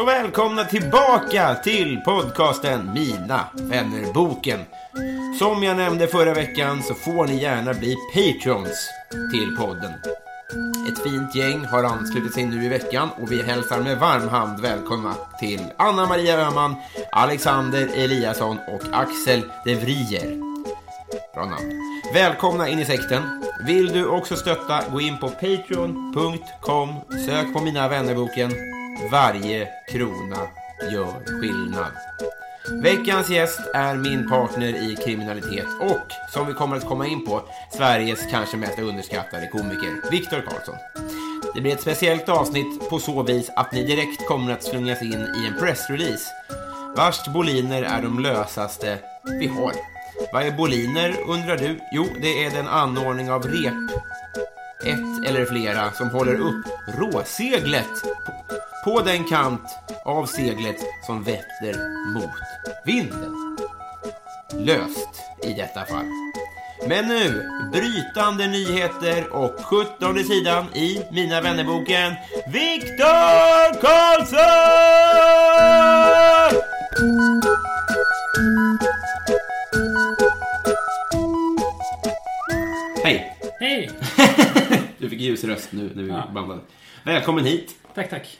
Och välkomna tillbaka till podcasten Mina vännerboken. Som jag nämnde förra veckan så får ni gärna bli patrons till podden. Ett fint gäng har anslutit sig nu i veckan och vi hälsar med varm hand välkomna till Anna Maria Öhman, Alexander Eliasson och Axel De Vrier. Bra namn. Välkomna in i sekten. Vill du också stötta, gå in på patreon.com, sök på Mina vännerboken. Varje krona gör skillnad. Veckans gäst är min partner i kriminalitet och, som vi kommer att komma in på, Sveriges kanske mest underskattade komiker, Viktor Karlsson. Det blir ett speciellt avsnitt på så vis att ni direkt kommer att slungas in i en pressrelease vars boliner är de lösaste vi har. Vad är boliner undrar du? Jo, det är den anordning av rep, ett eller flera, som håller upp råseglet på, den kant av seglet som vetter mot vinden. Löst i detta fall. Men nu, brytande nyheter och 17 sidan i Mina vännerboken, Viktor Karlsson! Hej! Hej! Du fick ljus röst nu när vi Ja. bandade. Välkommen hit. Tack, tack.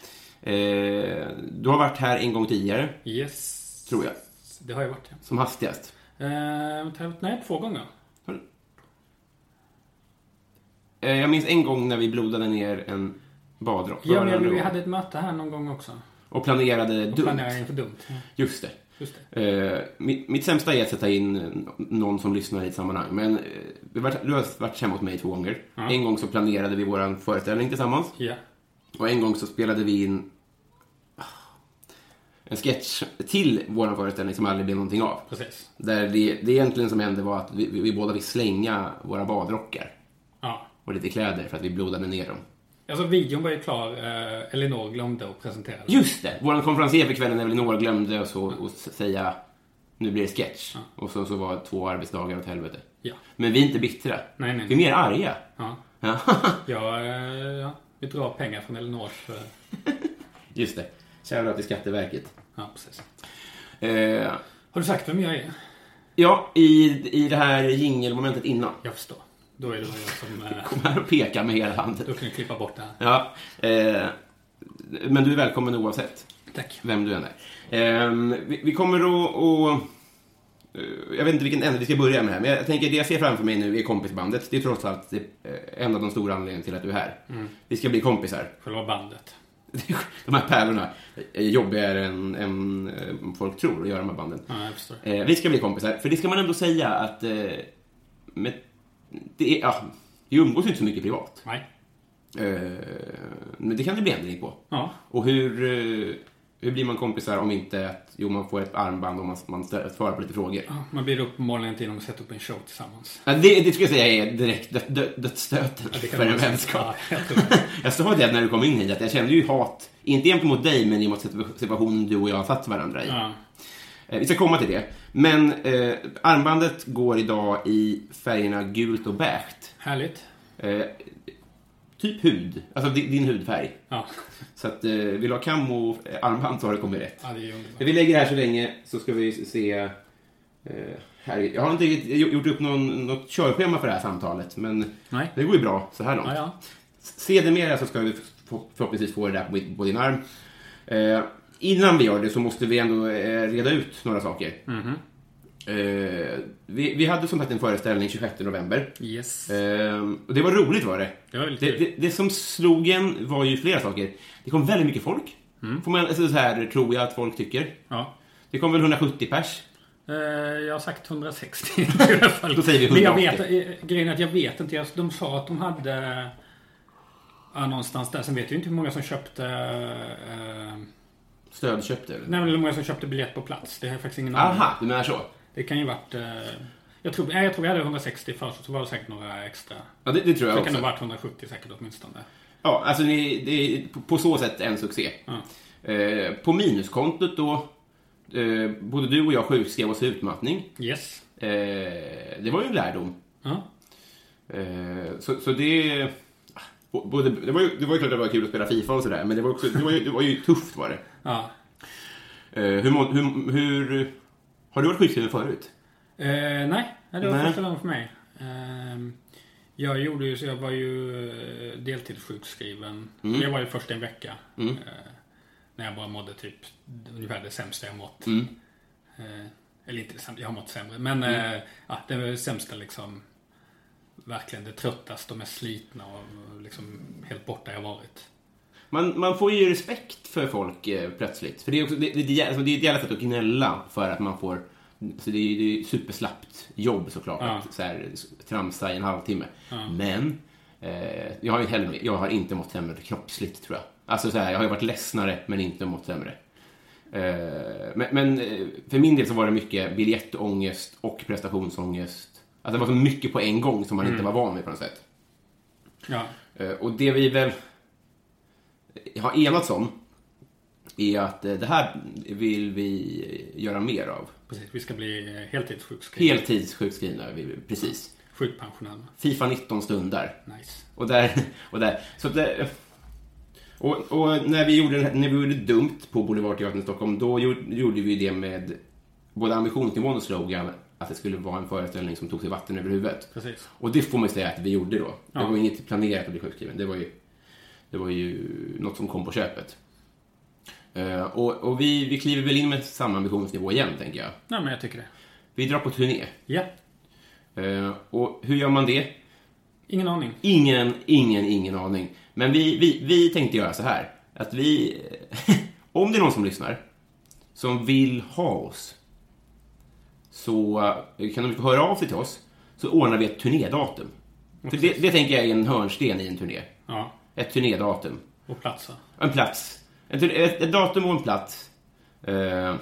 Eh, du har varit här en gång tidigare, Yes. tror jag. Det har jag varit, ja. Som hastigast. Eh, nej, två gånger. Eh, jag minns en gång när vi blodade ner en badrock. Ja, men vi hade ett möte här någon gång också. Och planerade Och dumt. planerade inför dumt. Ja, Just det. just det. Eh, mitt, mitt sämsta är att sätta in eh, någon som lyssnar i ett sammanhang. Men eh, du har varit hemma hos mig två gånger. Ja. En gång så planerade vi vår föreställning tillsammans. Ja. Och en gång så spelade vi in en sketch till vår föreställning som aldrig blev någonting av. Precis. Där det, det egentligen som hände var att vi, vi, vi båda fick slänga våra badrockar Ja. och lite kläder för att vi blodade ner dem. Alltså, videon var ju klar. Eh, Elinor glömde att presentera den. Just det! Vår konferencier för kvällen, Elinor, glömde att att säga nu blir det sketch. Och så, så var två arbetsdagar åt helvete. Ja. Men vi är inte bittra. Nej, nej, Vi är mer arga. Ja. Ja. Ja, eh, ja. Vi drar pengar från Elinors... Eh, Just det. Shoutout till Skatteverket. Ja, precis. Eh, Har du sagt vem jag är? ja, i, i det här jingelmomentet innan. Jag förstår. Då är det jag som... Eh, Kom här och peka med hela handen. då kan du klippa bort det här. Ja, eh, men du är välkommen oavsett Tack. vem du än är. Eh, vi, vi kommer att... att eh, jag vet inte vilken ände vi ska börja med här, men jag tänker det jag ser framför mig nu är kompisbandet. Det är trots allt eh, en av de stora anledningarna till att du är här. Vi ska bli kompisar. Själva bandet. De här pärlorna är jobbigare än, än eh, folk tror att göra de här banden. Ja. Eh, vi ska bli kompisar, för det ska man ändå säga att... Eh, med, det är, ja, vi umgås ju inte så mycket privat. Nej. Eh, men det kan det bli ändring på. Ja. Och hur, eh, hur blir man kompisar om inte att jo, man får ett armband och man, man svarar på lite frågor? Man blir uppenbarligen inte genom att sätta upp en show tillsammans. Ja, det, det skulle jag säga är direkt dö, dö, dödsstöten Ja, för en vänskap. Ja, jag. Jag sa det när du kom in hit, att jag kände ju hat, inte gentemot dig, men i mot situationen du och jag har satt varandra i. Ja. Eh, Vi ska komma till det. Men eh, armbandet går idag i färgerna gult och beige. Härligt. Eh, typ hud, alltså di- din hudfärg. Ja, Så att eh, vill du ha kam och armband så har det kommit rätt. ja det är. Men vi lägger det här så länge så ska vi se... Eh, här. Jag har inte riktigt gjort upp någon, något körschema för det här samtalet, men Nej. det går ju bra så här långt. Ja, ja. Sedermera så ska vi för- förhoppningsvis få det där på, på din arm. Eh, innan vi gör det så måste vi ändå eh, reda ut några saker. Mhm. Eh, vi, vi hade som sagt en föreställning 26 november. Yes. Eh, och det var roligt var det. Det var väldigt det, kul. det, det som slog en var ju flera saker. Det kom väldigt mycket folk. Mm. Får man, alltså, så här tror jag att folk tycker. Ja. Det kom väl 170 pers. Eh, Jag har sagt 160 i alla fall. Då säger vi Men jag 180. vet, eh, grejen är att jag vet inte. De sa att de hade... Ja, någonstans där. Sen vet jag inte hur många som köpte... Eh, Stödköpte eller? nej, men hur många som köpte biljett på plats. Det har jag faktiskt ingen aning om. Aha, du menar så? Det kan ju varit... Eh, jag, tror, jag tror vi hade 160 först, så var det säkert några extra. Ja, det, det tror jag Det kan också. nog varit 170 säkert åtminstone. Ja, alltså det, det är på- så sätt en succé. Ja. Eh, på minuskontot då, eh, både du och jag sjukskrev oss för utmattning. Yes. Eh, det var ju en lärdom. Ja. Så, så det... b- Både, det, var ju, det var ju klart att det var kul att spela Fifa och sådär, men det var, också, det, var ju, det var ju tufft var det. ja. Hur, hur, hur... Har du varit sjukskriven förut? Eh, nej, det var Nej. första gången för mig. Eh, jag gjorde ju så jag var ju eh, deltidssjukskriven. Mm. Jag var ju först en vecka. Eh, när jag bara mådde typ ungefär det sämsta jag mått. Mm. Eh, eller inte det sämsta, jag har mått sämre. Men eh, ja, det var det sämsta liksom. Verkligen det tröttaste och mest slitna och liksom helt borta jag varit. Man, man får ju respekt för folk eh, plötsligt. För det är, också, det, det, det, alltså, det är ett jävla sätt att gnälla för att man får... Så det är, är superslappt jobb såklart, Ja. att så här, tramsa i en halvtimme. Men eh, jag, har ju heller, jag har inte mått sämre kroppsligt, tror jag. Alltså så här, jag har ju varit ledsnare, men inte mått sämre. Eh, men men eh, för min del så var det mycket biljettångest och prestationsångest. Alltså det var så mycket på en gång som man inte var van vid på något sätt. Ja, Eh, Och det vi väl har enats om är att eh, det här vill vi göra mer av. precis. Vi ska bli eh, heltidssjukskrivna. Heltidssjukskrivna, precis. Sjukpensionärer. Fifa 19 stundar. Nice. Och där, och där. Så det, och, och när vi gjorde när vi gjorde dumt på Boulevardteatern i Stockholm, då gjorde, vi det med både ambitionsnivån och slogan att det skulle vara en föreställning som tog sig vatten över huvudet. Precis. Och det får man ju säga att vi gjorde då. Det Ja. var inget planerat att bli sjukskriven. Det var ju, det var ju något som kom på köpet. Eh, och och vi, vi kliver väl in med samma ambitionsnivå igen, tänker jag. Nej, men jag tycker det. Vi drar på turné. Ja. Eh, och hur gör man det? Ingen aning. Ingen, ingen, ingen aning. Men vi, vi, vi tänkte göra så här. Att vi... om det är någon som lyssnar som vill ha oss så eh, kan de höra av sig till oss så ordnar vi ett turnédatum. För det, det tänker jag är en hörnsten i en turné. Ja. Ett turnédatum. Och platser. En plats. Ett, ett, ett datum och en plats. Eh,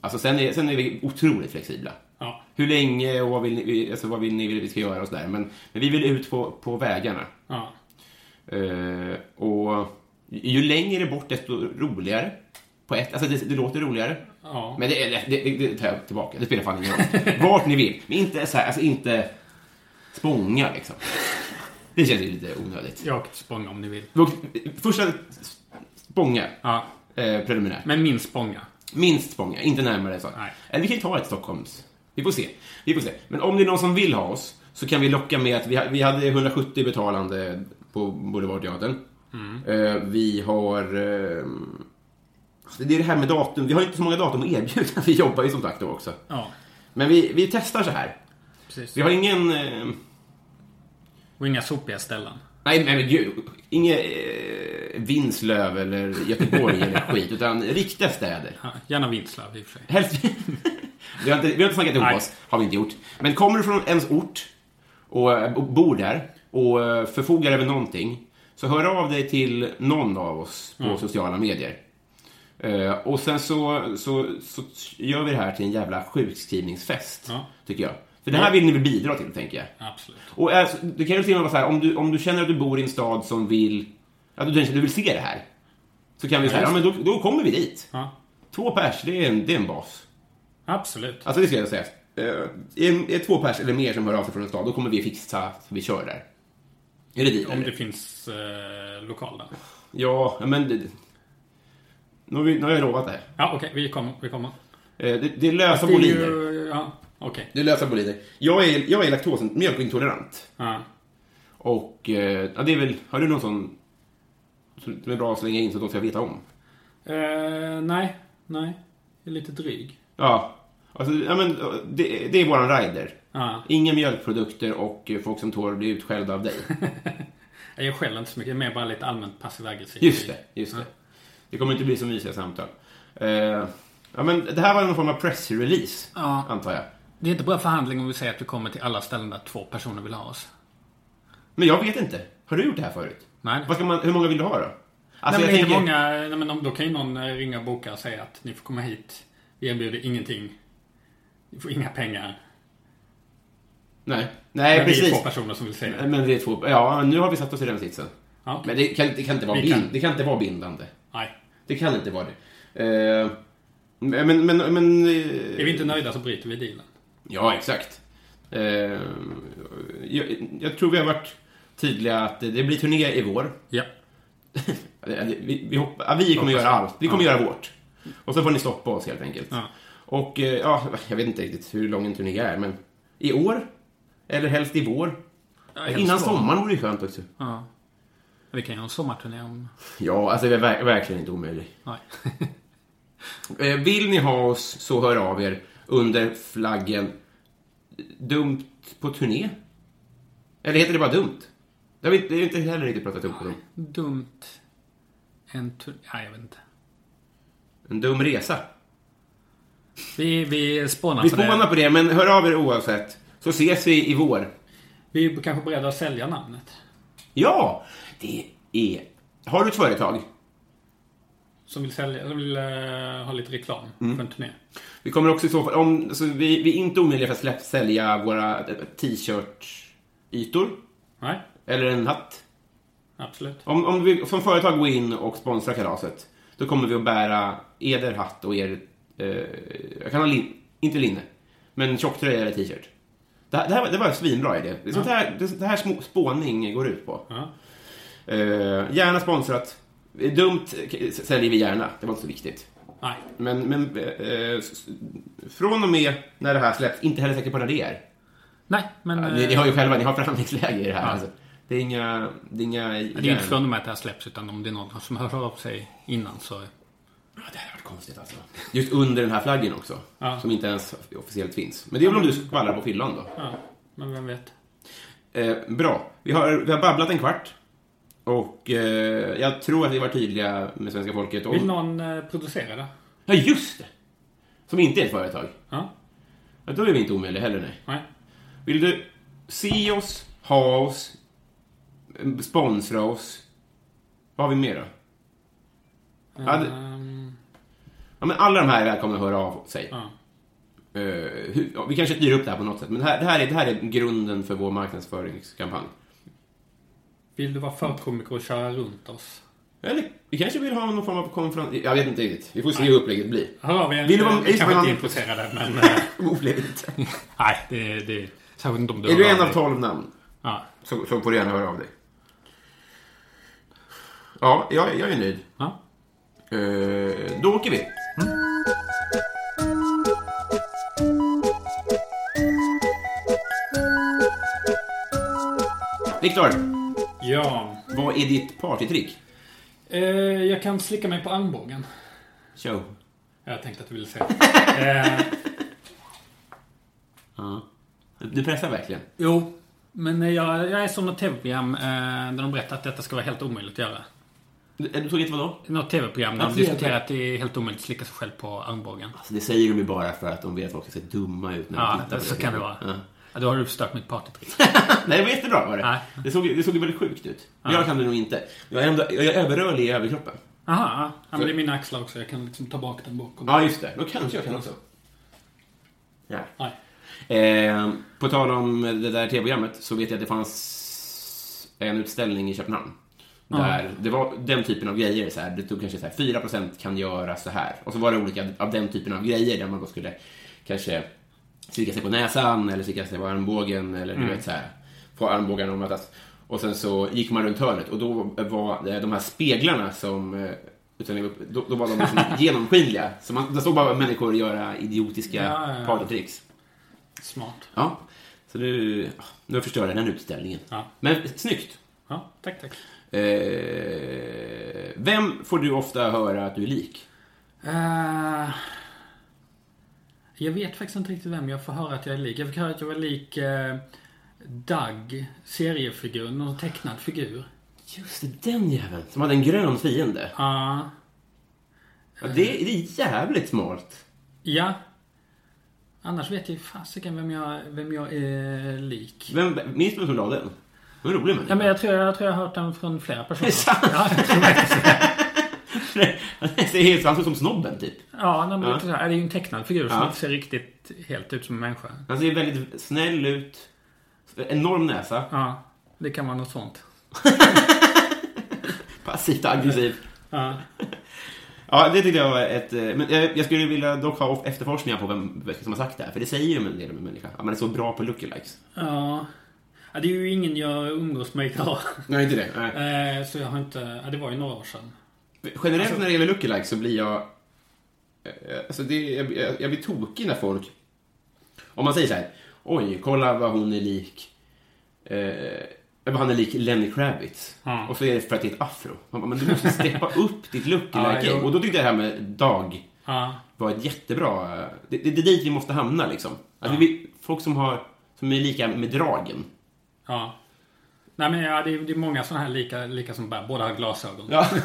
alltså sen är, sen är vi otroligt flexibla. Ja. Hur länge och vad vill ni, alltså vad vill ni vi ska göra och sådär. Men, men vi vill ut på, på vägarna. Ja. Eh, och ju längre bort desto roligare. På ett, alltså det, det låter roligare. Ja. Men det, det, det, det tar jag tillbaka. Det spelar fan ingen roll. Vart ni vill. Men inte så här, alltså inte Spånga liksom. Det känns ju lite onödigt. Jag spånga om ni vill. Första Spånga, Ja. eh, preliminärt. Men minst spånga. Minst Spånga, inte närmare så. Nej. Eller vi kan ju ta ett Stockholms. Vi får se. Vi får se. Men om det är någon som vill ha oss så kan vi locka med att vi, ha- vi hade 170 betalande på Boulevardteatern. Eh, vi har... Eh, det är det här med datum. Vi har inte så många datum att erbjuda. Vi jobbar ju som sagt då också. Ja. Men vi, vi testar så här. Precis. Vi har ingen... Eh, Och inga sopiga ställen. nej, nej men gud. Inget eh, Vinslöv eller Göteborg eller skit. Utan riktiga städer. Ja, gärna Vinslöv i och för sig. Helst... vi, har inte, vi har inte snackat ihop Nej. oss, har vi inte gjort. Men kommer du från ens ort och, och bor där och eh, förfogar över någonting, så hör av dig till någon av oss på sociala medier. Eh, och sen så, så, så gör vi det här till en jävla sjukskrivningsfest, Ja. tycker jag. För det här vill ni väl bidra till, tänker jag. Absolut. Och alltså, det kan ju till och med vara så här, om du, om du känner att du bor i en stad som vill, att du, du vill se det här, så kan vi säga, ja men då, då kommer vi dit. Ja. Två pers, det är en, det är en bas. Absolut. Alltså det ska jag säga. Eh, Är, är två pers eller mer som hör av sig från en stad, då kommer vi fixa så vi kör där. Är det dit? Om eller? det finns eh, lokal där. Ja, men... Det, nu, har vi, nu har jag lovat det här. Ja, okej. vi kommer. Vi kommer. Eh, det, det är lösa boliner. Ja, okej. Det är lösa boliner. Jag är, jag är laktos, mjölkintolerant. Ja. Och eh, ja, det är väl... Har du någon sån som är bra att slänga in så att de ska veta om? Eh, nej, nej. Jag är lite dryg. Ja. Alltså, ja men, det, det är våran rider. Ja. Inga mjölkprodukter och eh, folk som tål att bli utskällda av dig. Jag skäller inte så mycket. Mer bara lite allmänt passiv aggressiv. Just det, just det. Det kommer inte bli så mysiga samtal. Eh, ja, men det här var någon form av pressrelease, antar jag. Det är inte bra förhandling om vi säger att vi kommer till alla ställen där två personer vill ha oss. Men jag vet inte. Har du gjort det här förut? Nej. Vad ska man, hur många vill du ha då? Alltså, nej, men tänker- många, nej, men då kan ju någon eh, ringa och boka och säga att ni får komma hit. Vi erbjuder ingenting. Ni får inga pengar. Nej, nej Men vi är precis. två personer som vill säga det. Men det är två... Ja, men nu har vi satt oss i den sitsen. Ja. Men det kan, det kan, inte, vara kan. bind, det kan inte vara bindande. Nej. Det kan inte vara det. Eh, men, men, men... eh, Är vi inte nöjda så bryter vi dealen. Ja, exakt. Eh, jag, jag tror vi har varit tydliga att det blir turné i vår. Ja. Vi, vi, hopp, ja, vi kommer göra allt. Vi kommer göra vårt. Och så får ni stoppa oss helt enkelt. Ja. Och eh, ja, jag vet inte riktigt hur lång en turné är, men i år? Eller helst i vår? helst Innan sommaren vore det skönt också. Ja. Vi kan göra en sommarturné om... Ja, alltså det är ver- verkligen inte omöjligt. Nej. Eh, Vill ni ha oss så hör av er under flaggen Dumt på turné? Eller heter det bara dumt? Det har vi det är inte heller riktigt pratat upp om. Dumt. En turné... Nej, jag vet inte. En dum resa. Vi, vi spånar Vi på det. spånar på det, men hör av er oavsett. Så ses vi i vår. Vi är kanske beredda att sälja namnet. Ja, det är... Har du ett företag? Som vill, sälja, som vill eh, ha lite reklam Mm. för en turné. Vi kommer också i så fall... Om, alltså, vi, vi är inte omöjliga för att släpp, sälja våra eh, t-shirt-ytor. Nej, Eller en hatt. absolut. Om, om vi som företag går in och sponsrar kalaset, då kommer vi att bära eder hatt och er... Eh, jag kan ha lin, inte linne, men tjocktröja eller t-shirt. Det, det, här, var- det var en svinbra idé. Det är sånt här, det, det här spåning går ut på. Ja. Eh, gärna sponsrat. Dumt eh, säljer vi gärna, det var inte så viktigt. Nej. Men, men eh, s- från och med när det här släpps, inte heller säker på när det är. Nej, men... Ja, eh, ni, ni har ju själva, ni har förhandlingsläge i det här. Ja. Alltså. Det är inga... Det är inga Det är inte från och med att det här släpps, utan om det är någon som hör av sig innan så... Ja, det här har varit konstigt alltså. Just under den här flaggen också. Ja. Som inte ens officiellt finns. Men det är väl om du skvallrar på fyllan då. Ja, men vem vet. Eh, bra. Vi har, vi har babblat en kvart. Och eh, jag tror att vi var tydliga med svenska folket. Vill Om... någon eh, producera det? Ja, just det! Som inte är ett företag. Ja? Ja, då är vi inte omöjliga heller, nej. Nej? Vill du se oss, ha oss, eh, sponsra oss? Vad har vi mer då? Det- Ehm, Ja, men alla de här är välkomna att höra av sig. ja. Eh, hur, ja, vi kanske styr upp det här på något sätt, men det här, det, här är, det här är grunden för vår marknadsföringskampanj. Vill du vara förkomiker och köra runt oss? Eller vi kanske vill ha någon form av konferens... Jag vet inte riktigt. Vi får se hur upplägget blir. Hör av er. Vill du vara- Vi kanske inte är intresserade, men... eh, Upplägget. nej, det, det... Särskilt inte om du är du en av tolv namn Ja. så, så får du gärna höra av dig. Ja, jag, jag är nöjd. ja. Eh, då åker vi. Viktor, Ja. vad är ditt partytrick? Eh, jag kan slicka mig på armbågen. Show. Jag tänkte att du ville säga. eh, Ja. Du pressar verkligen. jo, men jag, jag är som något tv-program eh, där de berättar att detta ska vara helt omöjligt att göra. Du, du såg inte vadå? Något tv-program där Ja, de TV. diskuterar att det är helt omöjligt att slicka sig själv på armbågen. Alltså, det säger de ju bara för att de vet att folk ska se dumma ut när de Ja, tittar på så kan det vara. Ja. Ja, då har du förstört mitt partytrick. Nej, det var jättebra var det. Nej. Det såg, det såg väldigt sjukt ut. Jag kan det nog inte. Jag är, ändå, jag är överrörlig i överkroppen. Aha, ja. men det är mina axlar också. Jag kan liksom ta bak den bakom. Ja, just det. Då kanske jag kan också. Ja. Nej. Eh, på tal om det där tv-programmet så vet jag att det fanns en utställning i Köpenhamn. Där det var den typen av grejer. Så här, det tog kanske så här, 4% kan göra så här. Och så var det olika av den typen av grejer där man då skulle kanske slicka sig på näsan eller slicka sig på armbågen eller du vet så här. Få armbågarna att mötas. Och sen så gick man runt hörnet och då var det de här speglarna som eh, utan, då, då var de liksom genomskinliga. Så man, det stod bara människor göra idiotiska Ja, ja, ja. partytricks. Smart. Ja, så du, nu förstörde jag den utställningen. Ja. Men snyggt. Ja, tack, tack. Eh, vem får du ofta höra att du är lik? Eh, jag vet faktiskt inte riktigt vem jag får höra att jag är lik. Jag fick höra att jag var lik uh, Doug, seriefigur, någon tecknad figur. Just det, den jäveln som hade en grön fiende. Ja. Ja, det, det är jävligt smart. ja. Annars vet jag fasiken vem jag, vem jag är lik. Vem, minns du vem som la den? Det var rolig Ja, människa. men jag, tror, jag tror jag har hört den från flera personer. Det är sant. Ja, jag tror faktiskt det. Ser helt han ser ut som snobben, typ. Ja, nej, men Ja. så här, det är ju en tecknad figur som Ja. inte ser riktigt helt ut som en människa. Han ser väldigt snäll ut. Enorm näsa. Ja, det kan vara något sånt. Passivt aggressiv. Ja. Ja, det tyckte jag var ett... eh, Men jag, jag skulle vilja dock ha efterforskningar på vem som har sagt det här. För det säger ju en del om en människa. Att man är så bra på lookalikes. Ja. ja. Det är ju ingen jag umgås med idag. Nej, inte det. Nej. Eh, så jag har inte... Ja, det var ju några år sedan. Generellt Alltså- när det gäller lookalikes så blir jag... eh, Alltså det, jag, jag, blir tokig när folk... Om man säger så här. Oj, kolla vad hon är lik... Eh, han är lik Lenny Kravitz. Ja. Och så är det för att det är ett afro. Man bara, men du måste steppa upp ditt Ja, lookalike jo. Och då tyckte jag det här med Dag Ja. var ett jättebra... Det, det, det är dit vi måste hamna liksom. Att Ja. vi, folk som, har, som är lika med dragen. Ja. Nej men ja, det är, det är många sådana här lika, lika som bara, båda har glasögon. Ja.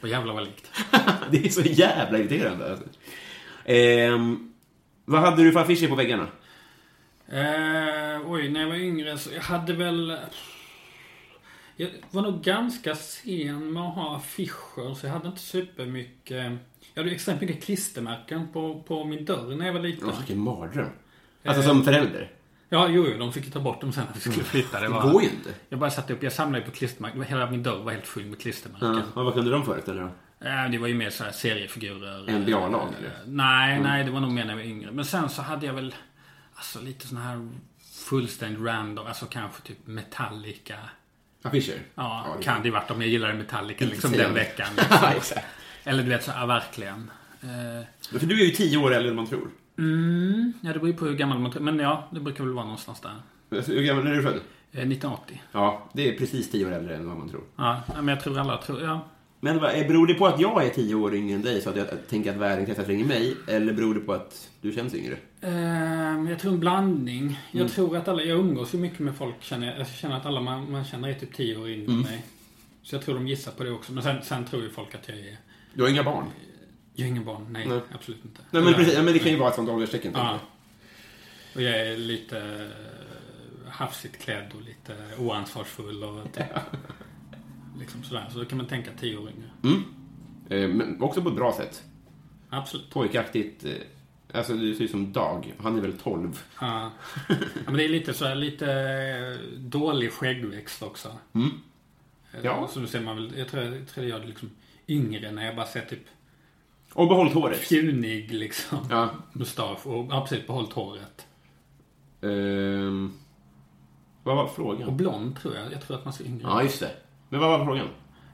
Och jävlar vad likt. det är så jävla irriterande. Alltså. Ehm, vad hade du för affischer på väggarna? Eh, oj, när jag var yngre så jag hade väl... Jag var nog ganska sen med att ha affischer så jag hade inte supermycket... Jag hade extremt mycket klistermärken på, på min dörr när jag var liten. Vilken mardröm. Alltså som förälder. Ja, jo, jo, de fick ju ta bort dem sen när vi skulle flytta. Det, Det var, går ju inte. Jag bara satte upp, jag samlade ju på klistermärken. Hela min dörr var helt full med klistermärken. Ja. Vad kunde de förut? Eller? Eh, Det var ju mer så här seriefigurer. NBA-lag, eller? Eh, Nej, nej, det var nog mer när jag var yngre. Men sen så hade jag väl alltså lite såna här fullständigt random, alltså kanske typ Metallica. Affischer? Ja, det- kan det varit om jag gillade Metallica liksom den det. veckan. Ja, exakt. Eller du vet så, ja, verkligen. Eh, Men För du är ju tio år äldre än man tror. Mm, ja, det beror ju på hur gammal man tror. Men ja, det brukar väl vara någonstans där. Hur gammal är du född? Eh, 1980. Ja, det är precis tio år äldre än vad man tror. Ja, men jag tror alla tror, ja. Men vad, eh, beror det på att jag är tio år yngre än dig så att jag tänker att världen kretsar kring mig? Eller beror det på att du känns yngre? Ehm, jag tror en blandning. Jag Mm. tror att alla, jag umgås ju mycket med folk, känner jag. Jag känner att alla man, man känner är typ 10 år yngre Mm. än mig. Så jag tror de gissar på det också. Men sen, sen tror ju folk att jag är... Du har inga barn? Jag är ingen barn, nej, Nej. absolut inte. Nej, men precis. Men det kan ju vara ett sånt ålderstecken. Ja. Och jag är lite eh, hafsigt klädd och lite oansvarsfull och typ, liksom sådär. Så då kan man tänka 10 år yngre. Mm. Eh, Men också på ett bra sätt. Absolut. Pojkaktigt. eh, Alltså, du ser ut som Dag. Han är väl 12? Ja. ja men det är lite så här, lite eh, dålig skäggväxt också. Mm. Ja. Så nu ser man väl, jag tror jag, tror jag är liksom yngre när jag bara ser typ Och behållit håret. fjunig liksom. Ja. Mustasch och ja, precis behållit håret. Ehm, vad var Och frågan? blond tror jag. Jag tror att man ser yngre Ja, just det. Men vad var frågan?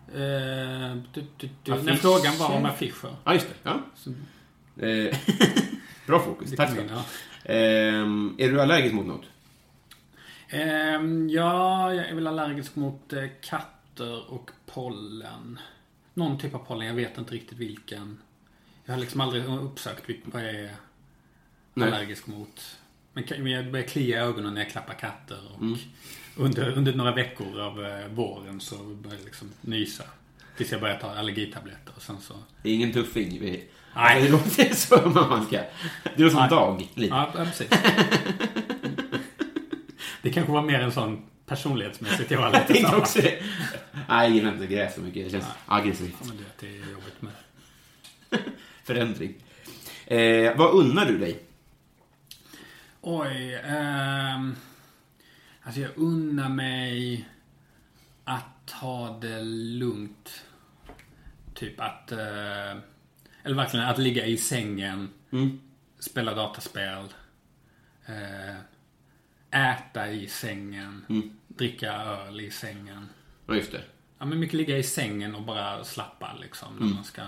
Eh, du, du, du. Affischer? Frågan var om affischer. Ja, just det. Ja. Eh, bra fokus. Tack ska du ha. Ehm, Är du allergisk mot något? Ehm, ja, jag är väl allergisk mot eh, katter och pollen. Någon typ av pollen, jag vet inte riktigt vilken. Jag har liksom aldrig uppsökt vad jag är Nej. allergisk mot. Men jag börjar klia i ögonen när jag klappar katter. Och Mm. under, under några veckor av eh, våren så börjar jag liksom nysa. Tills jag börjar ta allergitabletter och sen så... Det är ingen tuffing. Vi... Nej. Det låter som man ska... Det låter som. Dag, lite. Ja, ja, precis. det kanske var mer en sån personlighetsmässigt jag var Jag lite tänkte samma. också det. Nej, jag gillar inte gräs så mycket. Det känns aggressivt. Ja, men det är jobbigt med. Förändring. Eh, vad unnar du dig? Oj. ehm, alltså jag unnar mig att ta det lugnt. Typ att... eh, eller verkligen att ligga i sängen. Mm. Spela dataspel. eh, äta i sängen. Mm. dricka öl i sängen. Ja, just det. Ja, men mycket ligga i sängen och bara slappa liksom. När man ska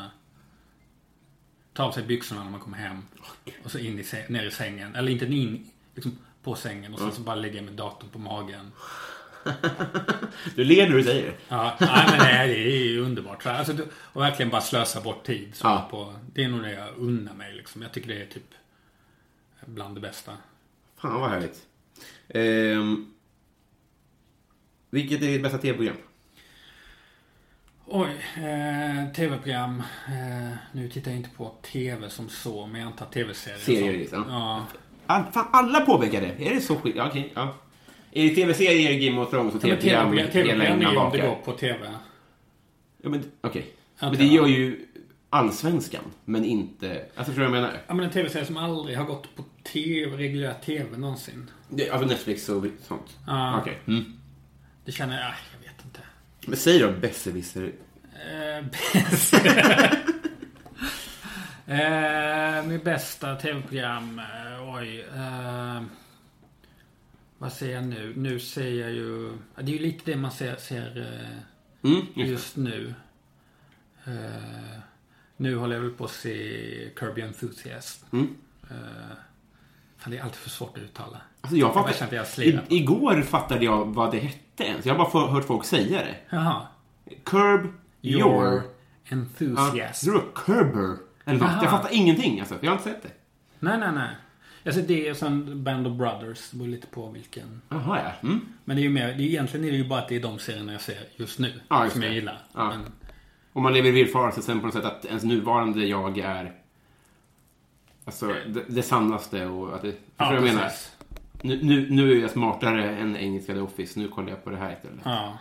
ta av sig byxorna när man kommer hem. Och så in i, ner i sängen. Eller inte in liksom, på sängen. Och sen så bara ligga med datorn på magen. Du ler när du säger det. Ja, nej, men det, är, det är ju underbart. Så, Alltså, och verkligen bara slösa bort tid. Så Ja. på, det är nog det jag unnar mig liksom. Jag tycker det är typ bland det bästa. Fan vad härligt. Ehm, vilket är ditt bästa tv-program? Oj, eh, tv-program. Eh, nu tittar jag inte på tv som så, men jag antar tv-serier. Serier, som- liksom. Ja. All, fan, alla påpekar det. Är det så skit? Ja, okej. ja. Är det tv-serier, Game of Thrones och Ja, tv-program TV-program är ju om det går på tv. Ja, men okej. Ja, Men det gör ju allsvenskan, men inte... Alltså, vad jag menar? Ja, men en tv-serie som aldrig har gått på tv, reguljär tv någonsin. Det, alltså Netflix och sånt? Ja. Okej. Mm. Det känner jag, jag vet inte. Men säg då besserwisser. Eh, eh, mitt bästa tv-program, eh, oj. Eh, vad säger jag nu? Nu ser jag ju... Det är ju lite det man ser, ser eh, Mm, just. just nu. Eh, nu håller jag väl på att se Kirby Enthusiast. Mm. Eh, fan, det är alltid för svårt att uttala. Alltså jag fattar... jag I, igår fattade jag vad det hette ens. Jag har bara hört folk säga det. Jaha. Curb your... Your Ja, Enthusiast. det var Kerber. Eller något. Jag fattar ingenting alltså. Jag har inte sett det. Nej, nej, nej. Alltså det är som Band of Brothers. Det beror lite på vilken. Jaha, ja. Mm. Men det är ju mer, det är, egentligen är det ju bara att det är de serierna jag ser just nu. Ja, just som jag det. gillar. Ja. Men, Och man lever i villfarelsen på något sätt att ens nuvarande jag är... Alltså, det, det sannaste och att det... Förstår ja, jag menar? Nu, nu, nu är jag smartare än engelska The Office. Nu kollar jag på det här istället. Ja.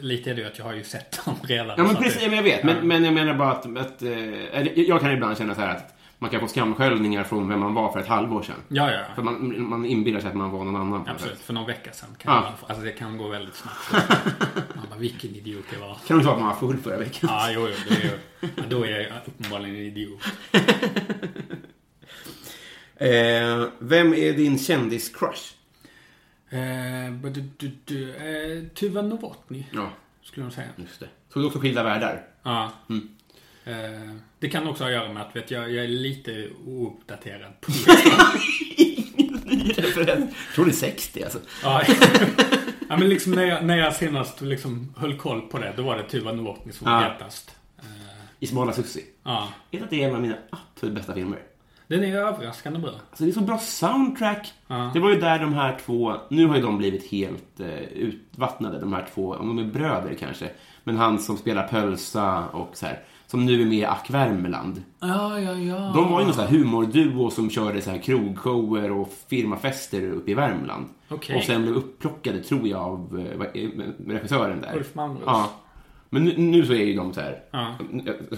Lite är det ju att jag har ju sett dem redan. Ja, men precis. men Jag vet. Men, men jag menar bara att... att eller, jag kan ibland känna så här att man kan få skamsköljningar från vem man var för ett halvår sedan. Ja, ja. För man, man inbillar sig att man var någon annan. Absolut. För någon vecka sedan. Kan Ja. man, alltså det kan gå väldigt snabbt. Man bara, vilken idiot jag var. Kan du säga att man var full förra veckan? Ja, jo, jo. Det är, då är jag uppenbarligen en idiot. Eh, vem är din kändis-crush? Eh, but du, du, du, eh, Tuva Novotny, Ja, skulle jag säga. just det. Såg du också Skilda världar? Ja. Mm. Eh, det kan också ha att göra med att vet, jag, jag är lite ouppdaterad på ny referens. Tror det är 60 alltså. ja. ja, men liksom när jag, när jag senast liksom höll koll på det, då var det Tuva Novotny som var Ja. hetast. Eh, I Smala Sussi. ja. Vet att det är en av mina absolut bästa filmer. Den är överraskande bra. Alltså det är så bra soundtrack. Ja. Det var ju där de här två, nu har ju de blivit helt eh, utvattnade, de här två, om de är bröder kanske. Men han som spelar Pölsa och så här, som nu är med i Ack Värmland. Ja, ja, ja. De var ju någon sån här humorduo som körde så här krogshower och firmafester uppe i Värmland. Okej. Och sen blev upplockade, tror jag, av eh, eh, regissören där. Ulf Malmros. Ja. Men nu, nu så är ju de så här, Ja.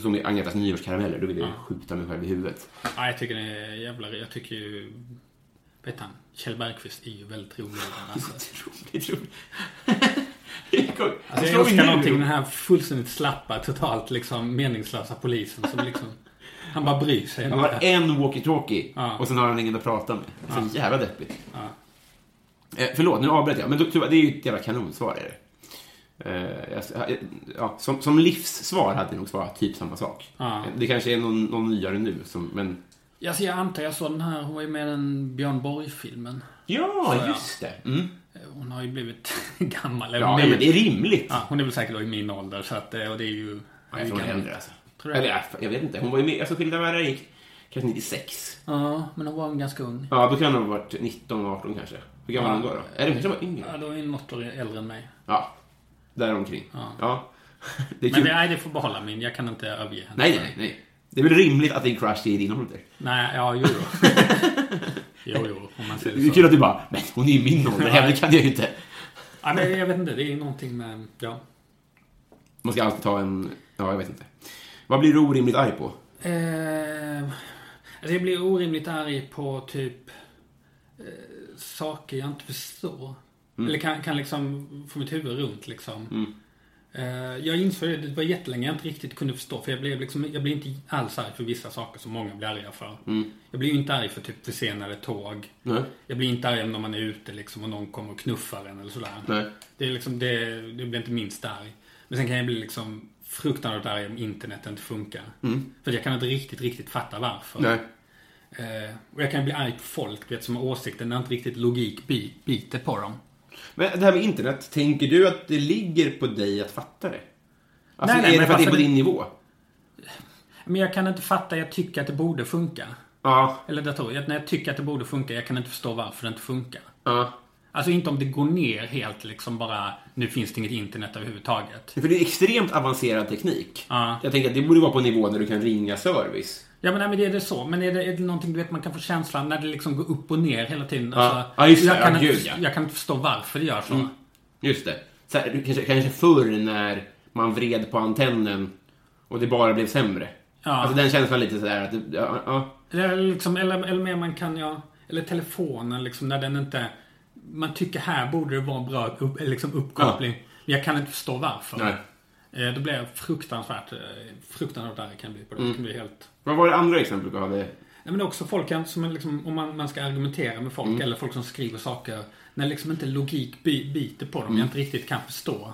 som i Agnetas nyårskarameller, då vill jag skjuta mig själv i huvudet. Ja, jag tycker det är jävla... Jag tycker ju... Vet han? Kjell Bergqvist är ju väldigt rolig. Alltså. Roligt, roligt. Alltså jag älskar någonting den här fullständigt slappa, totalt liksom meningslösa polisen som liksom... Han bara bryr sig. Han har en walkie-talkie Ja. och sen har han ingen att prata med. Så jävla deppigt. Ja. Eh, förlåt, nu avbröt jag. Men det är ju ett jävla kanonsvar. Är det. Eh, jag- eh, ja, som, som livssvar hade det nog svarat typ samma sak. Ja. Eh, Det kanske är någon, någon nyare nu, som, men... Alltså jag antar jag såg den här, hon var ju med i den Björn Borg-filmen. Ja, Så, ja. just det. Mm. Eh, Hon har ju blivit gammal. eller Ja, ja, är, men det är rimligt. ja, hon är väl säkert då i min ålder, så att, eh, och det är ju... Ja, jag tror hon är äldre alltså. Tror Eller det? ja, jag vet inte. Hon var ju med, alltså Skilda världar gick kanske 96. Ja, men hon var ganska ung. Ja, då kan hon ha varit 19, 18 kanske. Hur gammal är hon då? då? Eller hon kanske var yngre? Ja, då är hon något år äldre än mig. Ja, däromkring. Ja. Ja. Det är Men det, nej, det får behålla min. Jag kan inte överge henne. Nej, nej, nej. Det är väl rimligt att din crush är i din ålder? Nej, ja, jo, jo. jo, jo, om man säger Det är så. kul att du bara, men hon är i min ålder, henne kan jag ju inte. Ja, men jag vet inte, det är någonting med... Ja. Man ska alltid ta en, ja, jag vet inte. Vad blir du orimligt arg på? Eh, alltså jag blir orimligt arg på typ eh, saker jag inte förstår. Eller kan, kan liksom få mitt huvud runt liksom. Eh, Jag insåg det, det var jättelänge jag inte riktigt kunde förstå. För jag blev, liksom, jag blev inte alls arg för vissa saker som många blir arga för. Jag blir ju inte arg för typ försenade tåg. Nej. Jag blir inte arg när man är ute liksom och någon kommer och knuffar en eller sådär. Nej. Det, är liksom, det, det blir inte minst arg. Men sen kan jag bli liksom fruktansvärt arg om internet inte funkar. För jag kan inte riktigt, riktigt fatta varför. Nej. Eh, och jag kan bli arg på folk vet, som har åsikter när inte riktigt logik bi- biter på dem. Men det här med internet, tänker du att det ligger på dig att fatta det? Alltså, Nej, nej, är det för att det är på varför- din nivå? Men jag kan inte fatta, jag tycker att det borde funka. Ja. Eller datorer. När jag tycker att det borde funka, jag kan inte förstå varför det inte funkar. ja. Alltså inte om det går ner helt liksom bara, nu finns det inget internet överhuvudtaget. För det är extremt avancerad teknik. Ja. Jag tänker att det borde vara på en nivå när du kan ringa service. Ja men, nej, men är det så? Men är det, är det någonting du vet man kan få känslan när det liksom går upp och ner hela tiden? Ja. Alltså, Ja, just det. jag, kan Ja, inte, gud, ja. Mm. jag kan inte förstå varför det gör så. Just det. Så här, kanske, kanske förr när man vred på antennen och det bara blev sämre. Ja. Alltså den känslan lite sådär att... Ja, ja. Eller, liksom, eller, eller mer man kan ja, eller telefonen liksom när den inte, man tycker här borde det vara en bra upp, liksom uppkoppling. Men jag kan inte förstå varför. Nej. Eh, då blir fruktansvärt, eh, fruktansvärt arg kan bli på det. Mm. Det kan bli helt... Vad var det andra exempel du hade? Nej, men också folk som liksom, om man, man ska argumentera med folk Mm. eller folk som skriver saker. När liksom inte logik bi, biter på dem. Mm. Jag inte riktigt kan förstå.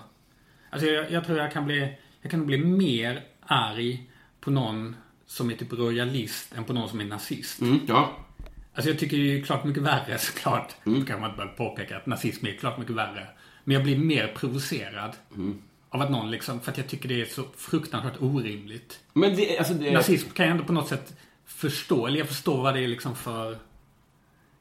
Alltså jag, jag tror jag kan bli, jag kan bli mer arg på någon som är typ royalist än på någon som är nazist. Mm, ja. Alltså jag tycker det är klart mycket värre såklart. Mm. Då kan man bara påpeka att nazism är klart mycket värre. Men jag blir mer provocerad. Mm. Av att någon liksom, för att jag tycker det är så fruktansvärt orimligt. Men det, alltså det... Nazism kan jag ändå på något sätt förstå. Eller jag förstår vad det är liksom för...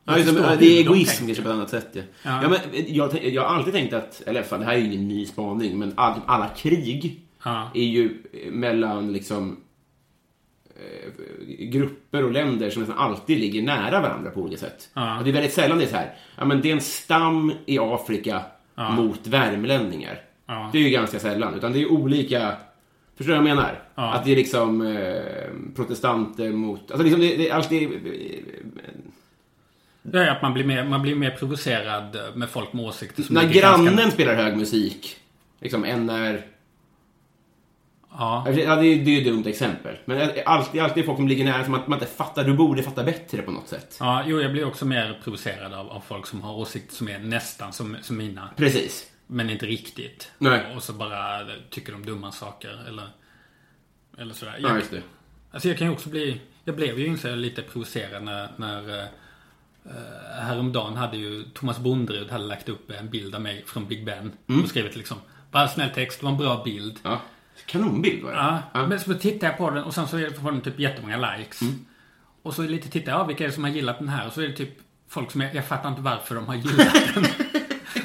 Ja, det, hur det är egoism kanske på ett annat sätt. Ja. Ja. Ja. men, jag, jag har alltid tänkt att, eller fan, det här är ju ingen ny spaning, men all, alla krig Ja. är ju mellan liksom eh, grupper och länder som nästan alltid ligger nära varandra på olika sätt. Ja. Det är väldigt sällan det är så här, ja men det är en stam i Afrika mot värmlänningar. Ja. Det är ju ganska sällan, utan det är olika Förstår du vad jag menar? Ja. Att det är liksom eh, protestanter mot... Alltså liksom det, det är alltid... Det är att man blir, mer, man blir mer provocerad med folk med åsikter som När ligger ganska- grannen spelar hög musik, liksom än när... Ja. Ja, det är, det är ju ett dumt exempel. Men det är alltid, alltid folk som ligger nära som att man inte fattar. Du borde fatta bättre på något sätt. ja, jo jag blir också mer provocerad av, av folk som har åsikter som är nästan som, som mina. Precis. Men inte riktigt. Nej. Och så bara tycker de dumma saker eller... Eller sådär. Ja, Jag, just det. alltså jag kan ju också bli... Jag blev ju jag, lite provocerad när... när uh, häromdagen hade ju Thomas Bonderud hade lagt upp en bild av mig från Big Ben. Mm. Och skrivit liksom... Bara snäll text, det var en bra bild. Ja. Kanonbild var det. Ja, Ja. men så tittar jag på den och sen så får den typ jättemånga likes. Mm. Och så lite tittar jag, ja, vilka är det som har gillat den här? Och så är det typ folk som jag, jag fattar inte varför de har gillat den.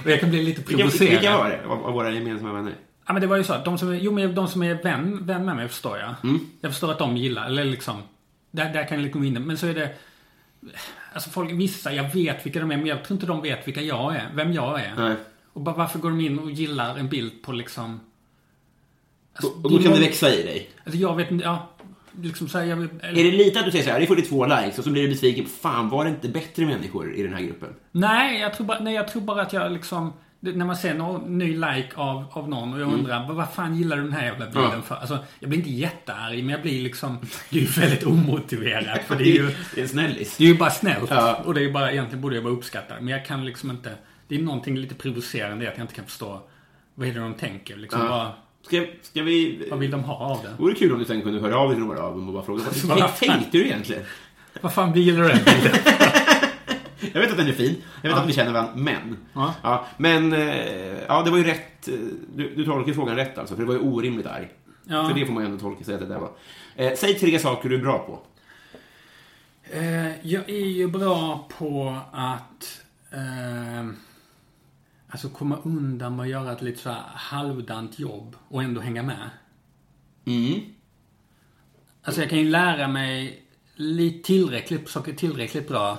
Och jag kan bli lite provocerad. vilka var det av, av våra gemensamma vänner? Ja men det var ju så de som, är- jo men de som är vän, vän med mig förstår jag. Mm. Jag förstår att de gillar, eller liksom, där, där kan jag liksom gå in Men så är det, alltså folk, vissa, jag vet vilka de är men jag tror inte de vet vilka jag är, vem jag är. Nej. Och bara varför går de in och gillar en bild på liksom... Alltså, Och, då kan det växa i dig. Alltså jag vet inte, ja. Liksom så här, jag, eller, Är det lite att du säger så här, det får 42 likes och så blir du besviken. Fan, var det inte bättre människor i den här gruppen? Nej, jag tror bara, nej, jag tror bara att jag liksom... När man ser någon ny like av, av någon och jag undrar vad, vad fan gillar du den här jävla bilden Ja. för? Alltså, jag blir inte jättearg men jag blir liksom... Det är ju väldigt omotiverat för det är ju... Det är snällis. Det är ju bara snällt. Ja. Och det är ju bara, egentligen borde jag vara uppskattad. Men jag kan liksom inte... Det är någonting lite provocerande i att jag inte kan förstå vad är det de tänker. Liksom, Ja. vad, Ska, ska vi... vad vill de ha av det? Vore kul om du sen kunde höra av dig till några av dem och bara fråga vad, Vad tänkte du egentligen? Vad fan gillar du bilden? Jag vet att den är fin. Jag vet att vi känner varandra, men. Ja. men, eh, ja, det var ju rätt. eh, Du, du tolkar frågan rätt alltså, för det var ju orimligt arg. Ja. För det får man ju ändå tolka sig att det där var. Eh, säg tre saker du är bra på. Eh, jag är ju bra på att eh, alltså komma undan med att göra ett lite så här halvdant jobb och ändå hänga med. Mm. Alltså jag kan ju lära mig lite tillräckligt, saker tillräckligt bra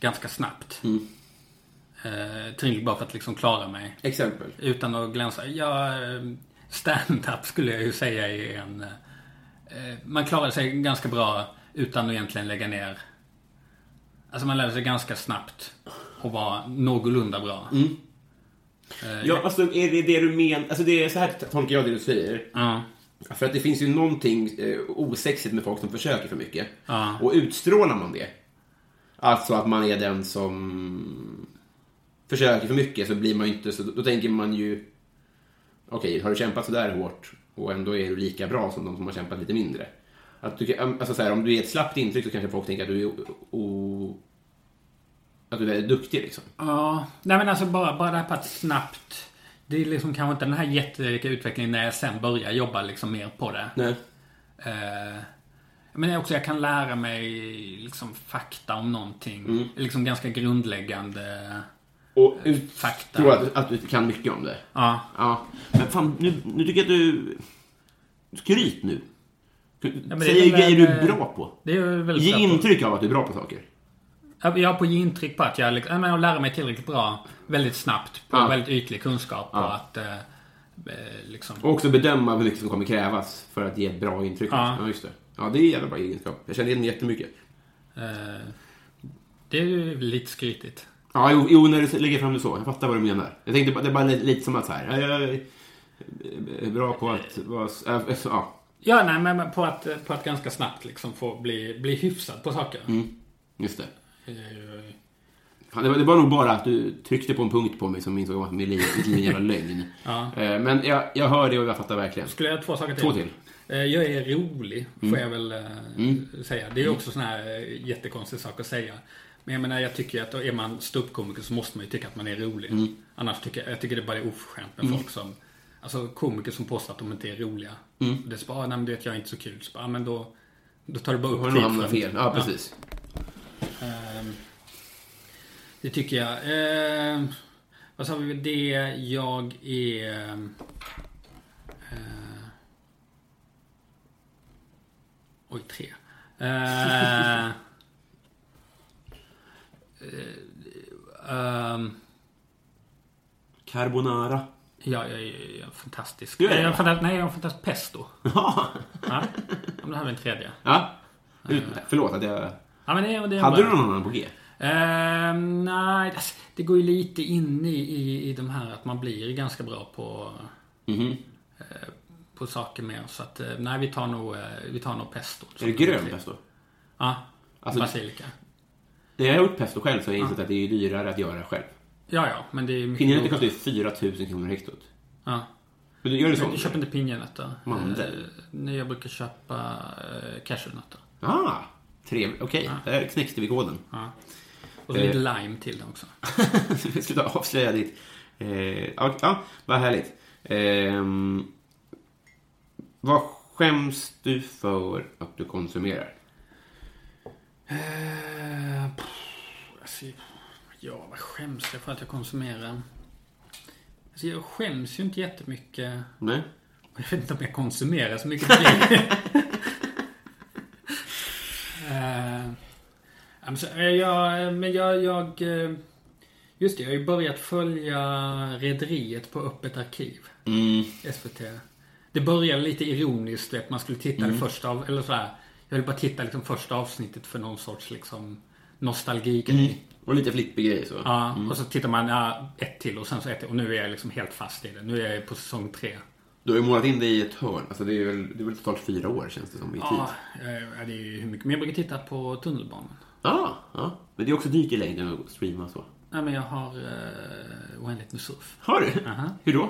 ganska snabbt. Mm. Eh, tillräckligt bra för att liksom klara mig. Exempel. Utan att glänsa. Ja, eh, stand-up skulle jag ju säga är en... eh, Man klarar sig ganska bra utan att egentligen lägga ner... Alltså man lär sig ganska snabbt att vara någorlunda bra. Ja, alltså är det det du menar? Alltså det är så här tolkar jag det du säger. Ja. För att det finns ju någonting eh, osexigt med folk som försöker för mycket. Ja. Och utstrålar man det, alltså att man är den som försöker för mycket, så blir man ju inte så... Då tänker man ju... Okej, har du kämpat så där hårt och ändå är du lika bra som de som har kämpat lite mindre? Att du, alltså så här, om du ger ett slappt intryck så kanske folk tänker att du är o, o, att du är väldigt duktig liksom. Ja, nej men alltså bara, bara det här på att snabbt... Det är liksom kanske inte den här jättelika utvecklingen när jag sen börjar jobba liksom mer på det. Nej. Eh, men också jag kan lära mig liksom fakta om någonting. Mm. Liksom ganska grundläggande Och ut, fakta. tror att, att du kan mycket om det. Ja. Ja. Men fan, nu, nu tycker jag att du... Skryt nu. det Säg grejer du är bra på. Det är Ge intryck av att du är bra på saker. Jag jag har på intryck på att jag, liksom, jag lära mig tillräckligt bra väldigt snabbt på Ja. väldigt ytlig kunskap och Ja. att eh, eh, liksom... Och också bedöma hur mycket som kommer krävas för att ge ett bra intryck. Ja. Ja, just det. Ja, det är jävla bra egenskap. Jag känner igen det jättemycket. Eh, det är ju lite skrytigt. Ja, jo, jo, när du lägger fram det så. Jag fattar vad du menar. Jag tänkte bara- det är bara lite, som att så här. ja, Jag är bra på att vara... så- Ja. Ja, nej, men på att, på att ganska snabbt liksom få bli, bli hyfsad på saker. Mm, just det. Eh, Fan, det, var, det var nog bara att du tryckte på en punkt på mig som insåg att en jävla lögn. Ja. Eh, Men jag, jag hör det och jag fattar verkligen. Skulle jag göra två saker till? Två till. Eh, Jag är rolig, får jag väl eh, säga. Det är ju också sån här eh, jättekonstig sak att säga. Men jag menar, jag tycker att är man ståuppkomiker så måste man ju tycka att man är rolig. Annars tycker jag, jag tycker det bara är oförskämt med folk som, alltså komiker som påstår att de inte är roliga. Det är så bara, ah, nej men du vet jag är inte så kul. Så bara, ah, men då, då tar du bara upp Har nog hamnat från- fel? Ja, precis. Ehm, det tycker jag. Ehm, vad sa vi? Det jag är... ehm, eh, oj, tre. Eh, ehm, Carbonara. ja, jag är, fantastisk. Du är? Jag fantastisk, nej, jag är en fantastisk pesto. Ja. Ja, men det här är en tredje. ja. Förlåt att jag... Ja, men det, det Hade bra. du någon annan på G? Ehm, nej, alltså, det går ju lite in i, i, i de här att man blir ganska bra på, Mhm. eh, på saker mer. Så att, eh, nej, vi tar nog, eh, vi tar nog pesto. Är det grön pesto? Ja, Alltså- basilika. När jag har gjort pesto själv så har jag insett att det är dyrare att göra själv. Ja, ja, men det är mycket Pinjenötter kostar ju 4 000 kronor hektot. Ja. Men du gör det Men så? du köper inte pinjenötter? Mandel? Nej, jag brukar köpa cashewnötter. Ah, trevligt. Okej, där knäckte vi koden. Ja. Och så Eh. lite lime till den också. Sluta avslöja ditt... Eh, ja, ja, vad härligt. Eh, vad skäms du för att du konsumerar? Eh, alltså, ja, vad skäms jag för att jag konsumerar? Alltså, jag skäms ju inte jättemycket. Nej? Jag vet inte om jag konsumerar så mycket. det blir. Eh, ja, men så, eh, jag, men jag, jag... eh, Just det, jag har ju börjat följa Rederiet på Öppet arkiv. Mm. SVT. Det började lite ironiskt, vet, man skulle titta Mm. det första av, eller sådär. Jag ville bara titta liksom första avsnittet för någon sorts liksom nostalgigrej. Och lite flippig grej så. Ja, och så tittar man ja, ett till och sen så ett till. Och nu är jag liksom helt fast i det. Nu är jag på säsong tre. Du har ju målat in dig i ett hörn. Alltså det är väl, det är väl totalt fyra år känns det som i tid. Ja, eh, det är ju hur mycket. Men jag brukar titta på tunnelbanan. Ja, ja. Men det är också dyrt i längden att streama så. Nej, men jag har uh, oändligt med surf. Har du? Aha. Hur då?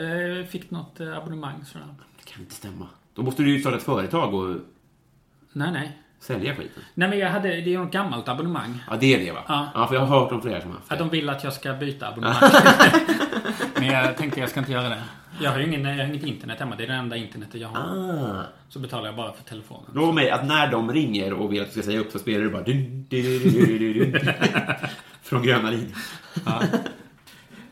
Eh, fick något eh, abonnemang sådär. Det kan inte stämma. Då måste du ju starta ett företag och Nej, nej. sälja skiten. Nej, men jag hade, det är ju något gammalt abonnemang. Ja, det är det va? Ja. för jag har hört om flera som har haft Att det. de vill att jag ska byta abonnemang. Men jag tänkte jag ska inte göra det. Jag har ju ingen, jag har inget internet hemma. Det är det enda internetet jag har. Ah. Så betalar jag bara för telefonen. Lova mig att när de ringer och vill att du ska säga upp så spelar du bara dun, dun, dun. Från Gröna linjen. Ja.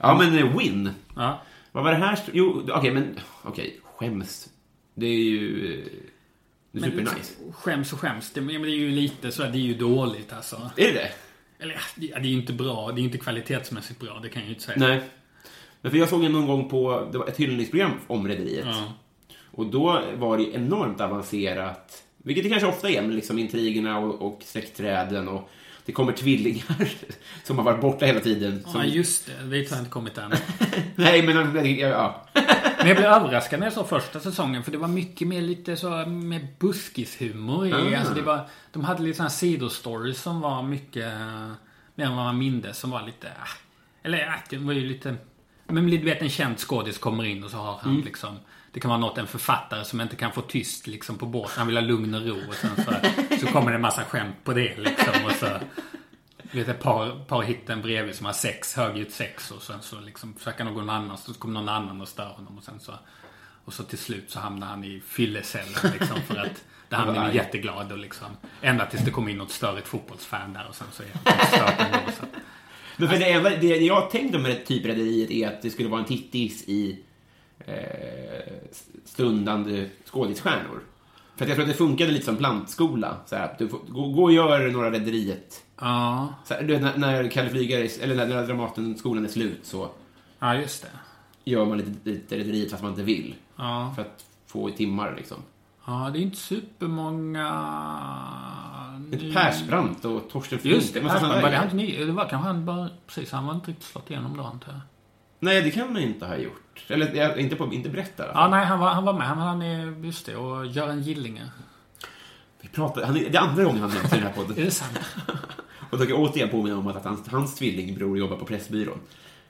Ja, men eh, Win. Ja. Vad var det här? Jo, okej, men okej, skäms. Det är ju... eh, Det är supernice. Skäms och skäms. Det, men det är ju lite så det är ju dåligt alltså. Är det det? Eller det är ju inte bra. Det är ju inte kvalitetsmässigt bra. Det kan jag ju inte säga. Nej. Men för jag såg en någon gång på, det var ett hyllningsprogram om Rederiet. Ja. Och då var det enormt avancerat Vilket det kanske ofta är med liksom intrigerna och, och släktträden och det kommer tvillingar som har varit borta hela tiden. Som... Ja, just det. Dit har inte kommit än. Nej, men ja. Men jag blev överraskad när jag såg första säsongen för det var mycket mer lite så med buskishumor i. Ah. Alltså det var, de hade lite sådana sidostories som var mycket mer än vad man mindes. Som var lite, ah, eller ja, det var ju lite, men du vet en känd skådis kommer in och så har han Mm. liksom det kan vara något, en författare som inte kan få tyst liksom på båten. Han vill ha lugn och ro och sen så, så kommer det en massa skämt på det liksom. Och så, vet ett par, par hitten bredvid som har sex, högljutt sex och sen så liksom försöker någon annan, så kommer någon annan och stör honom och sen så och så till slut så hamnar han i fyllecellen liksom för att där han är jätteglad och liksom ända tills det kommer in något störigt fotbollsfan där och sen så är han stört ändå. Så. Men för det, enda, det jag tänkte med typ rederiet är att det skulle vara en tittis i eh, stundande skådisstjärnor. För att jag tror att det funkade lite som plantskola. Så här, att du får, gå, gå och gör några rederiet. Ja, Så här, du vet, när, när Kalle Flygare, är- eller när, när Dramatenskolan är slut så ja just det. gör man lite, lite rederiet fast man inte vill. Ja. För att få i timmar liksom. Ja, det är inte supermånga... Inte Persbrandt och Torsten Flink. Just det, Persbrandt, var det han grejer. inte ny? Det var kanske han bara... Precis, han var inte riktigt slått igenom då antar jag. Nej, det kan man inte ha gjort. Eller inte, på, inte berätta i alla fall. Ja, nej, han var, han var med. Han, han är, just det, och Göran Gillinger. Vi pratar, han, det är andra gången han nämns i den här podden. Är det sant? Och då kan jag återigen påminna om att hans, hans tvillingbror jobbar på Pressbyrån.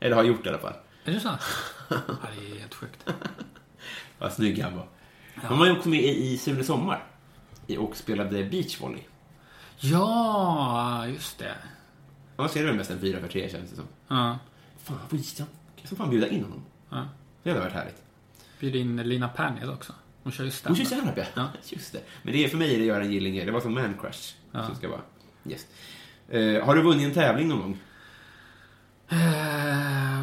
Eller har gjort det i alla fall. Är det sant? Ja, det är helt sjukt. Vad snygg han var. Han var ju också med i, i Sune Sommar. Och spelade beachvolley. Ja, just det. Han ser väl mest en 4 för 3 känns det som. Ja. Fan, vad jag ska fan bjuda in honom. ja. Det hade varit härligt. Bjud in Lina Pernil också. Hon kör ju Hon stand kör stand-up, ja. Ja. Just det. Men det är för mig är det Göran Gillinger. Det var som Man Crush. Ja. Som ska vara. Yes. Eh, har du vunnit en tävling någon gång? Eh.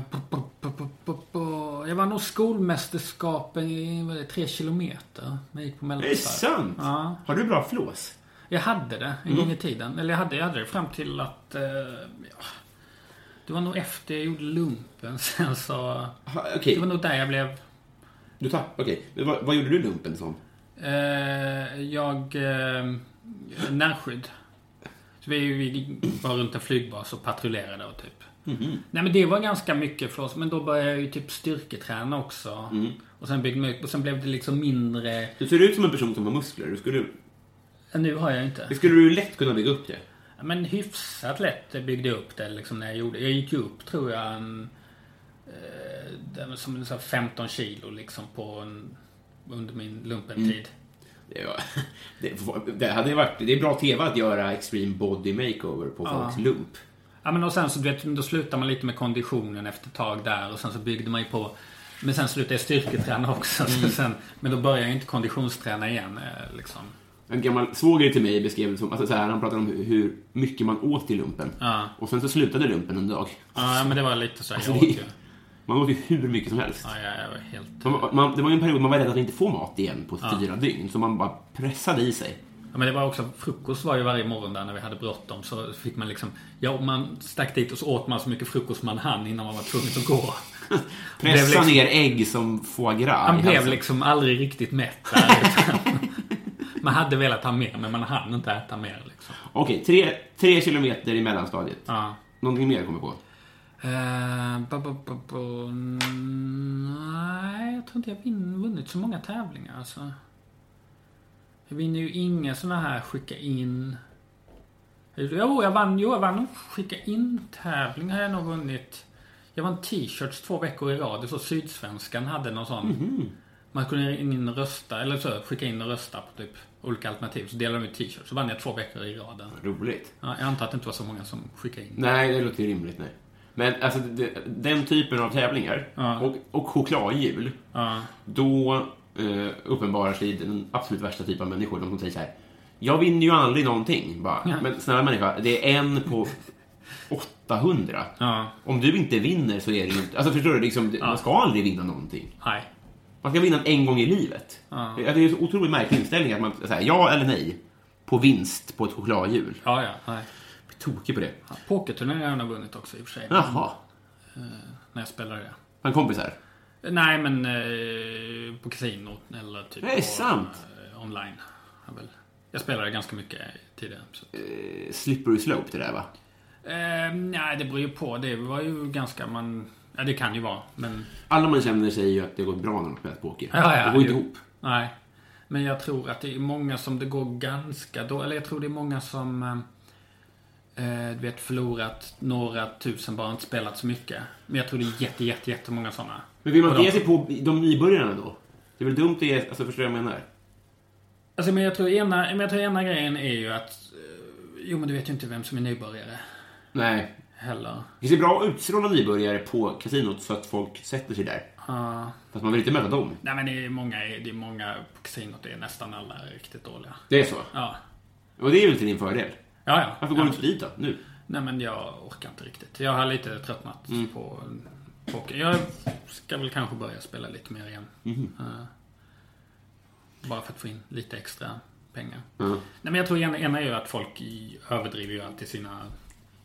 Jag var nog skolmästerskapen i det, tre kilometer. jag gick på Det är mellanstadiet. sant! Ja. Har du bra flås? Jag hade det en Mm. gång i tiden. Eller jag hade, jag hade det fram till att... Eh, ja, det var nog efter jag gjorde lumpen. Sen så... Okej, Det var nog där jag blev... du tar. Okej, Men vad, vad gjorde du lumpen som? Eh, jag... Eh, närskydd. Så vi, vi var runt en flygbas och patrullerade och typ. Nej men det var ganska mycket för oss. Men då började jag ju typ styrketräna också. Och sen byggde man ut. Och sen blev det liksom mindre... Du ser ut som en person som har muskler. Du skulle, Nu har jag inte. det skulle du lätt kunna bygga upp det. Ja, Men hyfsat lätt byggde jag upp det liksom när jag gjorde. Jag gick ju upp tror jag en, eh, som en sån här 15 kilo liksom på en, under min lumpentid. Det, var, det, det hade varit, det är bra TV att göra extreme body makeover på folks lump. Ja men och sen så vet, då slutar man lite med konditionen efter ett tag där och sen så byggde man ju på men sen slutade jag styrketräna också. Så sen, men då började jag inte konditionsträna igen. eh, Liksom. En gammal svåger till mig beskrev det som, alltså så här, han pratade om hur- hur mycket man åt i lumpen. Ja. Och sen så slutade lumpen en dag. Ja men det var lite så. här, Alltså, jag åt ju. Man åt ju hur mycket som helst. Ja, jag, var helt... Man, man, det var ju en period man var rädd att inte få mat igen på Ja. fyra dygn. Så man bara pressade i sig. Ja, men det var också, frukost var ju varje morgon där när vi hade bråttom. Så fick man liksom, ja man stack dit och så åt man så mycket frukost man hann innan man var tvungen att gå. Pressa liksom- ner ägg som foie gras Man blev liksom aldrig riktigt mätt där. man hade velat ha mer, men man hann inte äta mer liksom. Okej, tre, tre kilometer i mellanstadiet. Ja. Någonting mer kommer på? Eh, ba, ba, ba, ba, nej, jag tror inte jag vunnit så många tävlingar alltså. Jag vinner ju inga såna här skicka in... Jo, jag vann, jo, jag vann nog skicka in-tävling har jag nog vunnit. Jag vann t-shirts två veckor i rad. Så Sydsvenskan hade någon sån. Man kunde in rösta, eller så skicka in och rösta på typ olika alternativ. Så delade de ut t-shirts. Så vann jag två veckor i raden. Roligt. Ja, jag antar att det inte var så många som skickade in. Nej, det låter ju rimligt. Nej. Men alltså, det, den typen av tävlingar Ja. och, och chokladhjul, Ja. då eh, uppenbarar sig den absolut värsta typen av människor. De som säger så här. Jag vinner ju aldrig någonting. Bara, Ja. Men snälla människa, det är en på 800. Ja. Om du inte vinner så är det ju inte... Alltså förstår du? Liksom, Man ska aldrig vinna någonting. Nej. Man ska vinna en gång i livet. Ja. Det är en otroligt märklig inställning att man säger ja eller nej på vinst på ett chokladhjul. Ja, ja. Nej. Jag är tokig på det. Ja, Pokerturneringar har jag vunnit också i och för sig. Jaha. När jag spelade det. En kompis här. Nej, men eh, på kasino eller typ är på, sant. Eh, online. Har väl Jag spelade ganska mycket tidigare. Så. Eh, slippery slope det där va? Eh, nej, det beror ju på. Det var ju ganska... Man, ja, det kan ju vara. Men... Alla man känner säger ju att det går bra när de spelar poker. Ja, ja, det går inte jo. ihop. Nej. Men jag tror att det är många som det går ganska då. Eller jag tror det är många som... Eh, du vet, förlorat några tusen, bara inte spelat så mycket. Men jag tror det är jätte, jätte, jättemånga sådana. Men vill man inte ge sig på de nybörjarna då? Det är väl dumt att ge... Alltså förstår du vad jag menar? Alltså, men jag tror ena, men jag tror ena grejen är ju att... Eh, jo, men du vet ju inte vem som är nybörjare. Nej. Heller. Det ser bra utstråla nybörjare på kasinot så att folk sätter sig där. Ja. Fast man vill inte möta dem. nej, men det är många, det är många på kasinot. Det är nästan alla riktigt dåliga. Det är så? Ja. Och det är ju inte din fördel. Ja, ja. Varför går ja. du inte dit då? Nu? Nej men jag orkar inte riktigt. Jag har lite tröttnat Mm. på poker. Jag ska väl kanske börja spela lite mer igen. Mhm. Eh, bara för att få in lite extra pengar. Ja. Nej men jag tror ena, ena är ju att folk överdriver ju alltid sina...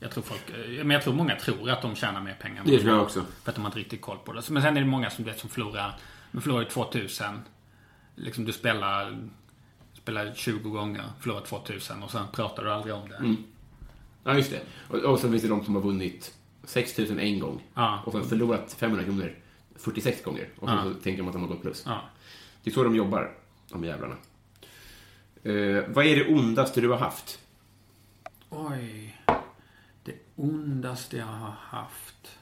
Jag tror folk... eh, Men jag tror många tror att de tjänar mer pengar. Det tror jag också. För att de har inte riktigt koll på det. Men sen är det många som, vet, som förlorar... De förlorar ju 2000. Liksom du spelar... Spelar 20 gånger, förlorar 2000 och sen pratar du aldrig om det. Mm. Ja, just det. Och, och sen finns det de som har vunnit 6 000 en gång. Ja. Och sen förlorat 500 kronor 46 gånger. Och sen Ja. så tänker de att de har gått plus. Ja. Det är så de jobbar, de jävlarna. Eh, vad är det ondaste du har haft? Oj. Ondaste jag har haft.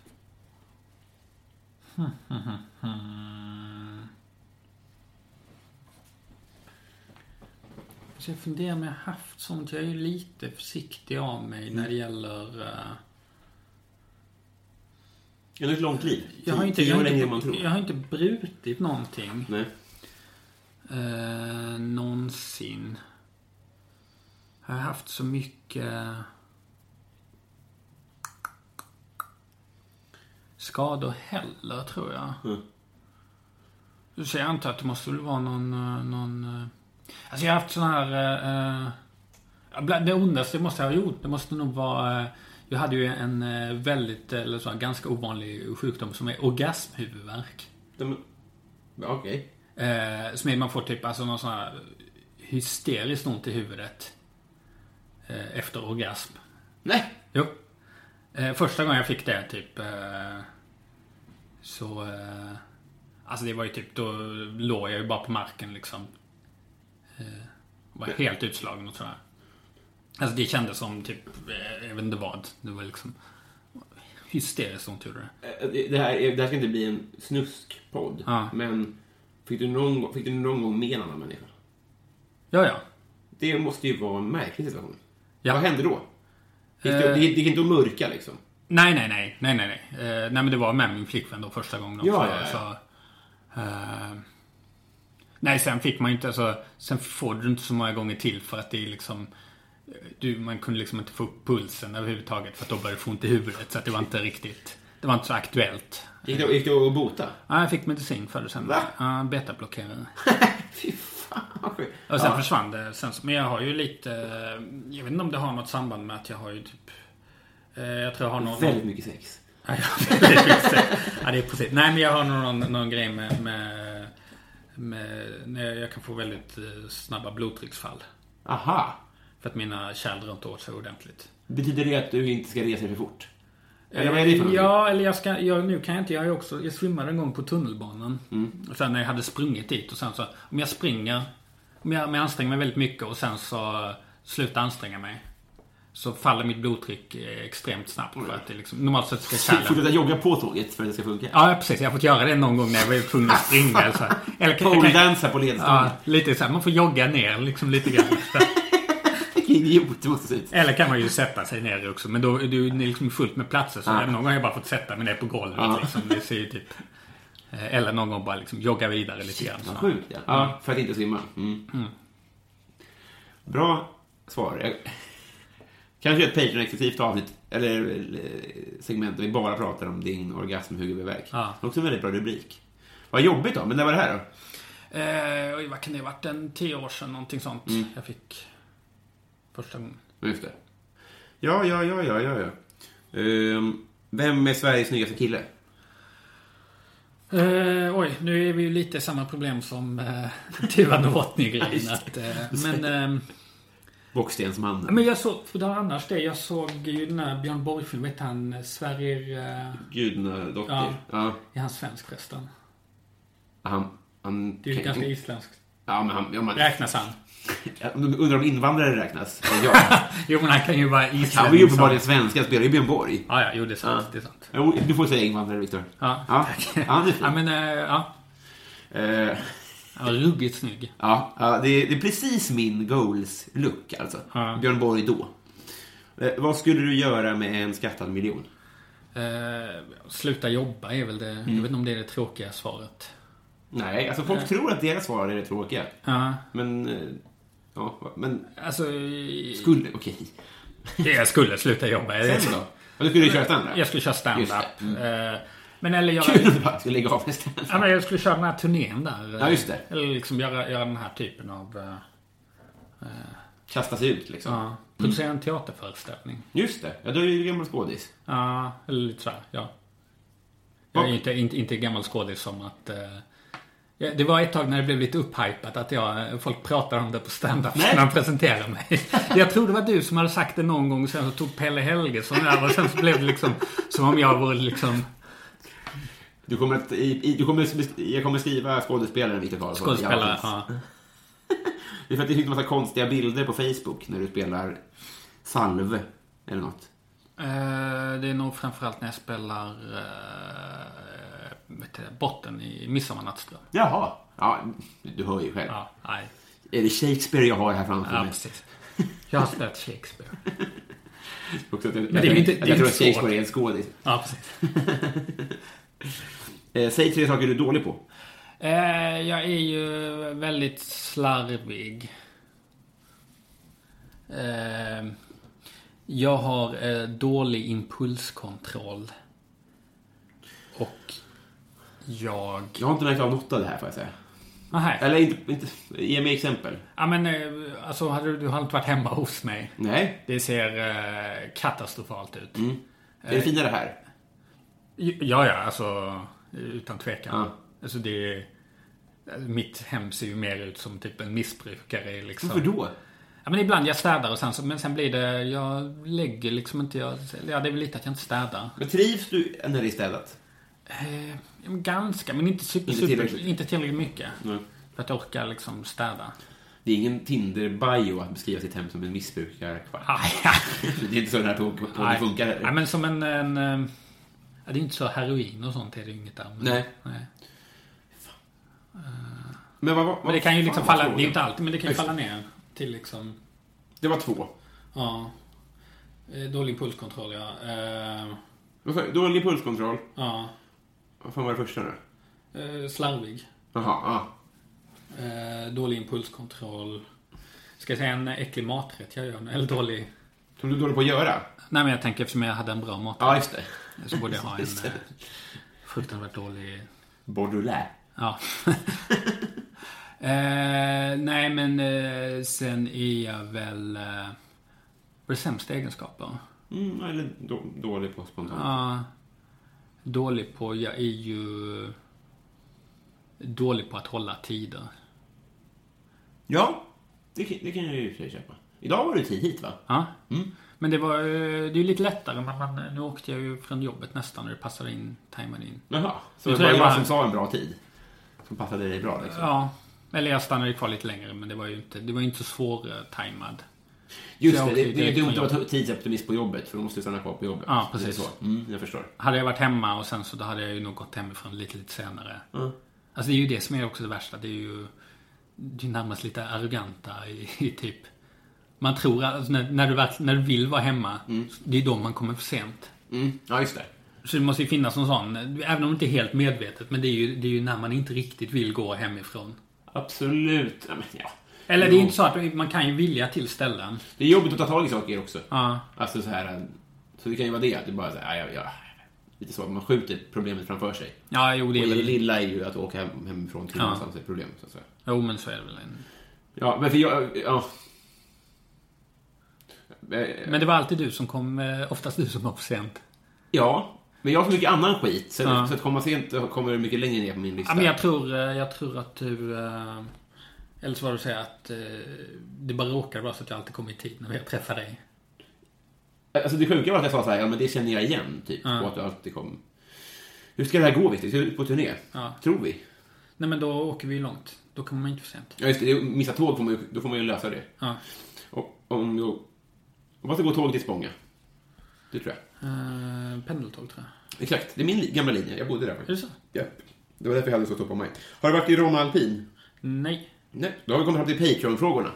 Så jag funderar om jag har haft sånt. Jag är ju lite försiktig av mig när det gäller... eh, Jag har ett långt liv. jag, har inte, jag, har inte, jag har inte brutit någonting. Nej. Eh, någonsin. Har jag haft så mycket skador heller, tror jag. Mm. Så jag antar att det måste väl vara någon... eh, någon eh, alltså jag har haft sån här... eh, eh, det ondaste måste jag ha gjort. Det måste nog vara... jag hade ju en väldigt, eller så, här, ganska ovanlig sjukdom som är orgasmhuvudvärk. Okej. Eh, som är man får typ alltså någon sån här hysteriskt ont i huvudet. Eh, efter orgasm. Nej! Jo. Eh, första gången jag fick det typ. Eh, så. Eh, alltså det var ju typ. Då låg jag ju bara på marken liksom. Eh, var helt utslagen och sådär. Alltså det kändes som typ. Eh, jag vet inte vad. Det var liksom. Hysteriskt ont gjorde det. Eh, Det det här, är- det här ska inte bli en snuskpodd. Ja. Men fick du, någon, fick du någon gång med en annan människa? Ja, ja. Det måste ju vara en märklig situation. Ja. Vad hände då? Gick Eh. det, gick inte att mörka liksom? Nej, nej, nej. Nej, nej, nej. Eh, nej, men det var med min flickvän då första gången också. Ja, ja, ja. Så, eh, nej, sen fick man ju inte, alltså, sen får du inte så många gånger till för att det är liksom, eh, du, man kunde liksom inte få upp pulsen överhuvudtaget för att då började du få ont i huvudet. Så att det var inte riktigt, det var inte så aktuellt. Gick det, gick det att bota? Ja, jag fick medicin för det sen. Va? Ja, betablockerare. Fy fan. Och sen Ja. försvann det. Sen, men jag har ju lite, jag vet inte om det har något samband med att jag har ju typ, eh, jag tror jag har någon... Väldigt mycket sex. Ja, det är precis. ja, det är precis. Nej, men jag har någon, någon grej med, med, med jag kan få väldigt eh, snabba blodtrycksfall. Aha. För att mina kärl drar inte åt sig ordentligt. Betyder det att du inte ska resa för fort? Eller vad är det för någonting? Ja, eller jag ska, jag, nu kan jag inte, jag också, jag svimmade en gång på tunnelbanan. Mm. Sen när jag hade sprungit dit och sen så, om jag springer, om jag, om jag anstränger mig väldigt mycket och sen så slutar anstränga mig. Så faller mitt blodtryck eh, extremt snabbt för att det liksom, normalt sett ska kärlen... Fortsätta jogga på tåget för att det ska funka? Ja, precis. Jag har fått göra det någon gång när jag var tvungen att springa. Eller, så. här. eller Poledansa på ledstången. ja, lite så här, Man får jogga ner liksom lite grann. Idiot. Eller kan man ju sätta sig ner också. Men då är det ju liksom fullt med platser. Så Ja. någon gång har jag bara fått sätta mig ner på golvet. Ja. Liksom. Det ser ju typ... eh, Eller någon gång bara liksom jogga vidare lite grann. Vad sjukt ja. ja. För att inte simma. Mm. Bra svar. Jag... Kanske ett Patreon-exklusivt avsnitt, eller eh, segment där vi bara pratar om din orgasmhuvudvärk. Ja. Också en väldigt bra rubrik. Vad jobbigt då, men när var det här då? Eh, vad kan det ha varit? En tio år sedan, någonting sånt. Mm. Jag fick första gången. Just det. Ja, ja, ja, ja, ja. ja. Ehm, vem är Sveriges snyggaste kille? Eh, oj, nu är vi ju lite i samma problem som eh, Tuva Novotny-grejen. eh, men... ehm, Bockstensmannen. Men jag såg, för det var annars det, jag såg ju den här Björn Borg-filmen, vet han, Sverrir... Uh, Gudadotter. Ja. Ja. är han svensk förresten? Han... han Det är ju kan- ganska isländskt. Ja, men han... Ja, men, Räknas han? jag undrar om invandrare räknas? Ja. Jo, men han kan ju vara islänning. Han var ju uppenbarligen svensk. Han spelar ju Björn Borg. Ja, ja, jo, det är sant. Ja. Det är sant. Jo, du får säga invandrare, Viktor. Ja, Ja. tack. Ja, ja, men, eh, ja. Eh, Var ruggigt snygg. ja, ja det, är, det är precis min goals-look, alltså. Ja. Björn Borg då. Eh, vad skulle du göra med en skattad miljon? Eh, sluta jobba är väl det, jag vet inte om det är det tråkiga svaret. Nej, alltså folk tror att deras svar är det tråkiga. Ja, Men... eh, Ja, men... alltså... Skulle... Okej. Det jag skulle sluta jobba. Sen då? Ja, du skulle köra standup? Jag skulle köra stand-up. det. Eh, Men eller göra... Kul om du lägga av stand Ja, men jag skulle köra den här turnén där. Ja, just det. Eller liksom göra, göra den här typen av... eh, Kasta sig ut, liksom. Ja, producera en teaterföreställning. Just det. Ja, du är ju gammal skådis. Ja, eller lite sådär, ja. Jag är Och- inte, inte, inte gammal skådis som att... eh, det var ett tag när det blev lite upphypat att jag, folk pratade om det på stand-up när de presenterade mig. Jag tror det var du som hade sagt det någon gång, sen så tog Pelle Helgesson över och sen så blev det liksom som om jag vore liksom Du kommer att, i, du kommer, jag kommer skriva skådespelare Viktor Karlsson. skådespelare. Ja. Det är för att det finns en massa konstiga bilder på Facebook när du spelar salve eller något. Eh, det är nog framförallt när jag spelar uh, vet du, botten i Midsommarnattsdröm. Jaha. Ja, du hör ju själv. Ja, nej. Är det Shakespeare jag har här framför Ja, mig? precis. Jag har spelat Shakespeare. Också att jag, det är inte- jag, det är jag tror inte att Shakespeare är en skådis. Ja, precis. Eh, säg tre saker du är dålig på. Eh, jag är ju väldigt slarvig. Eh, jag har dålig impulskontroll. Och jag... Jag har inte märkt av något av det här får jag säga. Nähä. Eller inte, inte ge mig exempel. Ja men alltså, hade du, har inte varit hemma hos mig. Nej. Det ser eh, katastrofalt ut. Mm. Är det finare här? Ja, ja, alltså utan tvekan. Ja. Alltså det... Mitt hem ser ju mer ut som typ en missbrukare liksom. Varför då? Ja, men ibland jag städar och sen så, men sen blir det, jag lägger liksom inte, jag, ja det är väl lite att jag inte städar. Men trivs du när det är städat? Eh, ganska, men inte super, Inte super, tillräckligt. inte tillräckligt mycket. Nej. För att orka liksom städa. Det är ingen Tinder-bio att beskriva sitt hem som en missbrukarkvart. Det är inte så den här podden funkar. Nej, men som en, en eh, ja, det är inte så heroin och sånt är det ju inget där. Men, Nej. nej. Men, vad, vad, Men det kan ju liksom falla, det är ju inte alltid, men det kan ju falla ner till liksom, Det var två. ja. Eh, Dålig impulskontroll, ja. Du? Dålig pulskontroll. ja. Vad fan var det första då? Eh, slarvig. Jaha, ja. Dålig impulskontroll. Ska jag säga en äcklig maträtt jag gör? Eller dålig... Som du är dålig på att göra? Nej men jag tänker eftersom jag hade en bra maträtt. Ja, just det. Så borde jag ha en eh, fruktansvärt dålig... Baudelaire. Ja. eh, nej men eh, sen är jag väl... Eh, vad är sämsta egenskaper? Mm, eller då, dålig på spontant. Ja. Dålig på... Jag är ju... Dålig på att hålla tider. Ja, det, kan- det kan jag ju i och för sig köpa. Idag var du tid hit, va? Ja. Mm. Men det var eh, det är ju lite lättare. Men man, nu åkte jag ju från jobbet nästan och det passade in, tajmade in. Jaha. Så det var jag bara- som sa en bra tid? Som passade dig bra, liksom? Ja. Eller jag stannade kvar lite längre men det var ju inte, det var ju inte så svår-tajmad. Just det, det, det är dumt att vara tidsoptimist på jobbet, för då måste du stanna kvar på jobbet. Ja, precis. så. Mm, jag förstår. Hade jag varit hemma och sen så då hade jag ju nog gått hemifrån lite, lite senare. Mm. Alltså det är ju det som är också det värsta. Det är ju det är närmast lite arroganta i, i typ... Man tror att alltså, när, när, du, när du vill vara hemma, det är då man kommer för sent. Mm. Ja, just det. Så det måste ju finnas någon sån, även om det inte är helt medvetet, men det är ju, det är ju när man inte riktigt vill gå hemifrån. Absolut. Ja, men, ja. Eller det är Jo. inte så att man kan ju vilja till ställen. Det är jobbigt att ta tag i saker också. Ja. Alltså så här... Så det kan ju vara det, att du bara säger, ja, ja, ja. Lite så, att man skjuter problemet framför sig. Ja, jo det är Och det lilla är ju att åka hem, hemifrån till Ja. någonstans är problem, så att säga. Jo, men så är det väl en... Ja, men för jag... Ja. Eh, Men det var alltid du som kom, eh, oftast du som var för sent. Ja, men jag har så mycket annan skit, så, Ja. så att komma sent kommer mycket längre ner på min lista. Ja, men jag tror, eh, jag tror att du... Eller så var det så att eh, det bara råkade vara så att jag alltid kom i tid när jag träffade dig. Alltså det sjuka var att jag sa så här, ja men det känner jag igen, typ. Ja. Och att du alltid kom. Hur ska det här gå, Victor? Ska du ut på turné? Ja. Tror vi. Nej men då åker vi ju långt. Då kommer man inte för sent. Ja, just det. Missa tåg får man då får man ju lösa det. Ja. Och om du... Vad ska gå tåg till Spånga? Det tror jag. Eh, pendeltåg tror jag. Exakt. Det är min li- gamla linje. Jag bodde där Är det faktiskt. så? Ja. Det var därför jag hade så på mig. Har du varit i Roma Alpin? Nej. Nej. Då har vi kommit fram till Patreon-frågorna.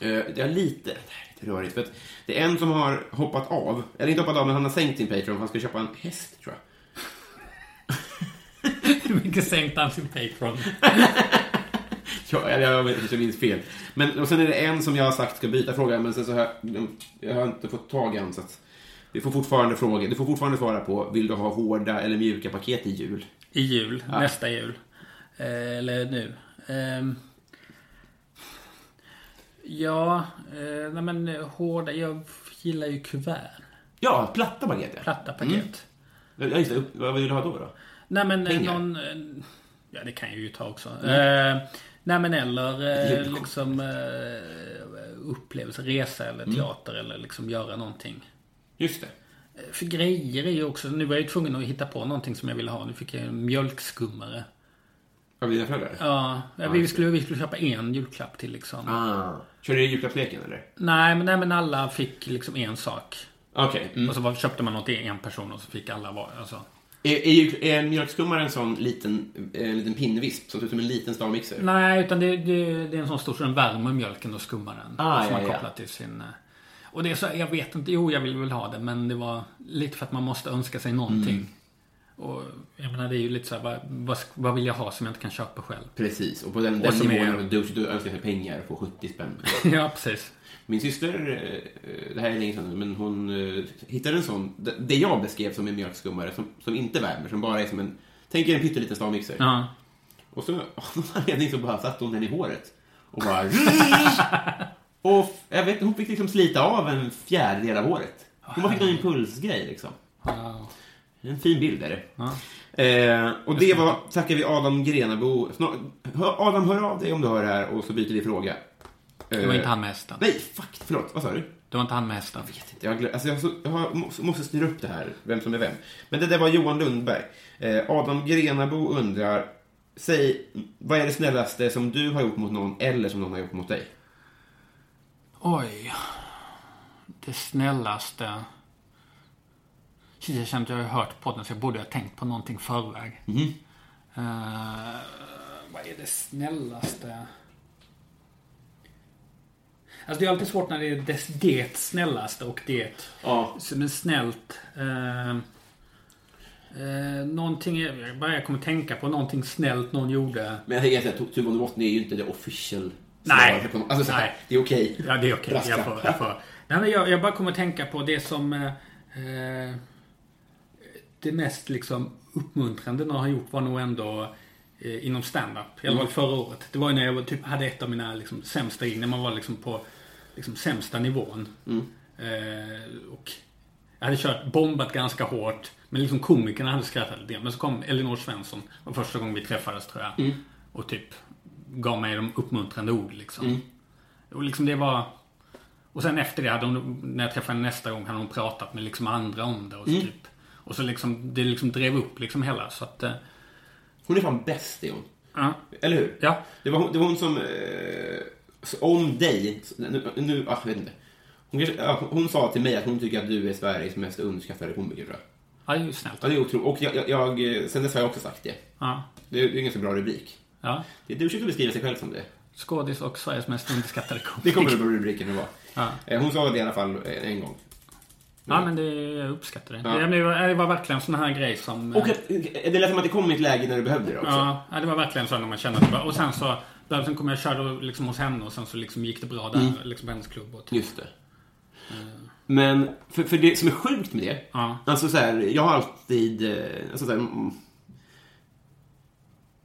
Eh, Det är lite, det är lite rörigt, för att det är en som har hoppat av. Eller inte hoppat av, men han har sänkt sin Patreon för han ska köpa en häst, tror jag. Hur mycket sänkte han sin Patreon? Ja, eller jag vet inte om jag minns fel. Men och sen är det en som jag har sagt ska byta fråga, men sen så har jag, jag har inte fått tag i han, så att vi får fortfarande fråga. Du får fortfarande svara på, vill du ha hårda eller mjuka paket i jul? I jul. Nästa jul. Eh, eller nu. Ehm. ja, eh, nej men hårda. Jag gillar ju kuvert. Ja, platta paket, ja. Platta paket. Ja, just det. Vad vill du ha då? då? Nej men eh, Pengar. någon... Ja det kan jag ju ta också. Eh, nej men eller eh, liksom eh, upplevelse, resa eller teater eller liksom göra någonting. Just det. Eh, För grejer är ju också, nu var jag ju tvungen att hitta på någonting som jag ville ha. Nu fick jag en mjölkskummare. Av dina föräldrar? Ja, vi, skulle, vi skulle köpa en julklapp till liksom. Ah. Kör du julklappsleken, eller? Nej, men, nej, men alla fick liksom en sak. Okej. Mm. Och så var, köpte man något till en person och så fick alla var, alltså. Är, är, är mjölkskummare en sån liten, en liten pinnevisp som ser ut som en liten stavmixer? Nej, utan det, det, det är en sån stor så den värmer mjölken och skummar den. Ah, som ja, man ja. kopplar till sin... eh, Och det är så, jag vet inte, jo jag vill väl ha det men det var lite för att man måste önska sig någonting. Mm. Och jag menar det är ju lite så här, vad, vad, vill jag ha som jag inte kan köpa själv? Precis, och på den, den nivån är- du, du önskar sig pengar på 70 spänn. ja, precis. Min syster, eh, det här är länge sedan men hon eh, hittade en sån, det- jag beskrev som en mjölkskummare, som, som inte värmer, som bara är som en, tänk er en pytteliten stavmixer. Ja. Och så, av någon anledning så bara satte hon den i håret. Och bara... och jag vet hon fick liksom slita av en fjärdedel av håret. Hon bara fick någon impulsgrej liksom. Wow. En fin bild är det. Ja. Eh, och det var, tackar vi Adam Grenabo. Snart, Adam, hör av dig om du hör det här och så byter vi fråga. Det var inte han med hästen. Nej, fuck, förlåt. Vad sa du? Det var inte han med hästen. Jag vet inte, jag, alltså jag, jag har, måste styra upp det här, vem som är vem. Men det där var Johan Lundberg. Eh, Adam Grenabo undrar, säg, vad är det snällaste som du har gjort mot någon eller som någon har gjort mot dig? Oj. Det snällaste. Shit, jag känner att jag har hört podden så jag borde ha tänkt på någonting förväg. Mhm. Eh, vad är det snällaste? Alltså det är alltid svårt när det är det, det snällaste och det Ja. som är snällt. Eh, eh, någonting, jag bara jag kommer tänka på någonting snällt någon gjorde. Men jag tänker att the Bottom är ju inte det official Nej. Alltså Nej. det är okej. Ja, det är okej. Brasklapp. Jag får, jag får. Nej, jag, jag bara kommer tänka på det som... Eh, det mest liksom uppmuntrande någon har gjort var nog ändå eh, inom stand-up. I alla fall förra året. Det var ju när jag typ, hade ett av mina liksom, sämsta gig. När man var liksom på liksom, sämsta nivån. Eh, och jag hade kört, bombat ganska hårt. Men liksom komikerna hade skrattat lite. Men så kom Elinor Svensson. Det var första gången vi träffades tror jag. Och typ gav mig de uppmuntrande ord liksom. Och liksom det var... Och sen efter det, hade hon, när jag träffade henne nästa gång, hade hon pratat med liksom andra om det. Och så, typ, och så liksom, det liksom drev upp liksom hela. Så att... eh, Hon är fan bäst, det är hon. Ja. Eller hur? Ja. Det var, hon- det var hon som... Eh, om dig... Nu, nu ah, jag vet inte. Hon, ja, hon sa till mig att hon tycker att du är Sveriges mest underskattade komiker, tror jag. Ja, det är ju snällt. Ja, det är otroligt. Och jag, jag, jag, sen dess har jag också sagt det. Ja. Det är, det är en ganska bra rubrik. ja. Det, du försöker beskriva sig själv som det. Skådis och Sveriges mest underskattade Det komiker. kommer det på rubriken att vara. Ja. Eh, Hon sa det i alla fall eh, en gång. Ja, men det, jag uppskattar det. Ja. Det, var, det var verkligen en sån här grej som... Och att, det lät som att det kom i ett läge när du behövde det också. Ja, det var verkligen så när man kände att det var... Och sen så... Där, sen kom jag och körde liksom hos henne och sen så liksom gick det bra där. Liksom på hennes klubb och typ. Just det. Men för, för det som är sjukt med det, Ja. alltså så här, jag har alltid, eh, alltså så här, mm,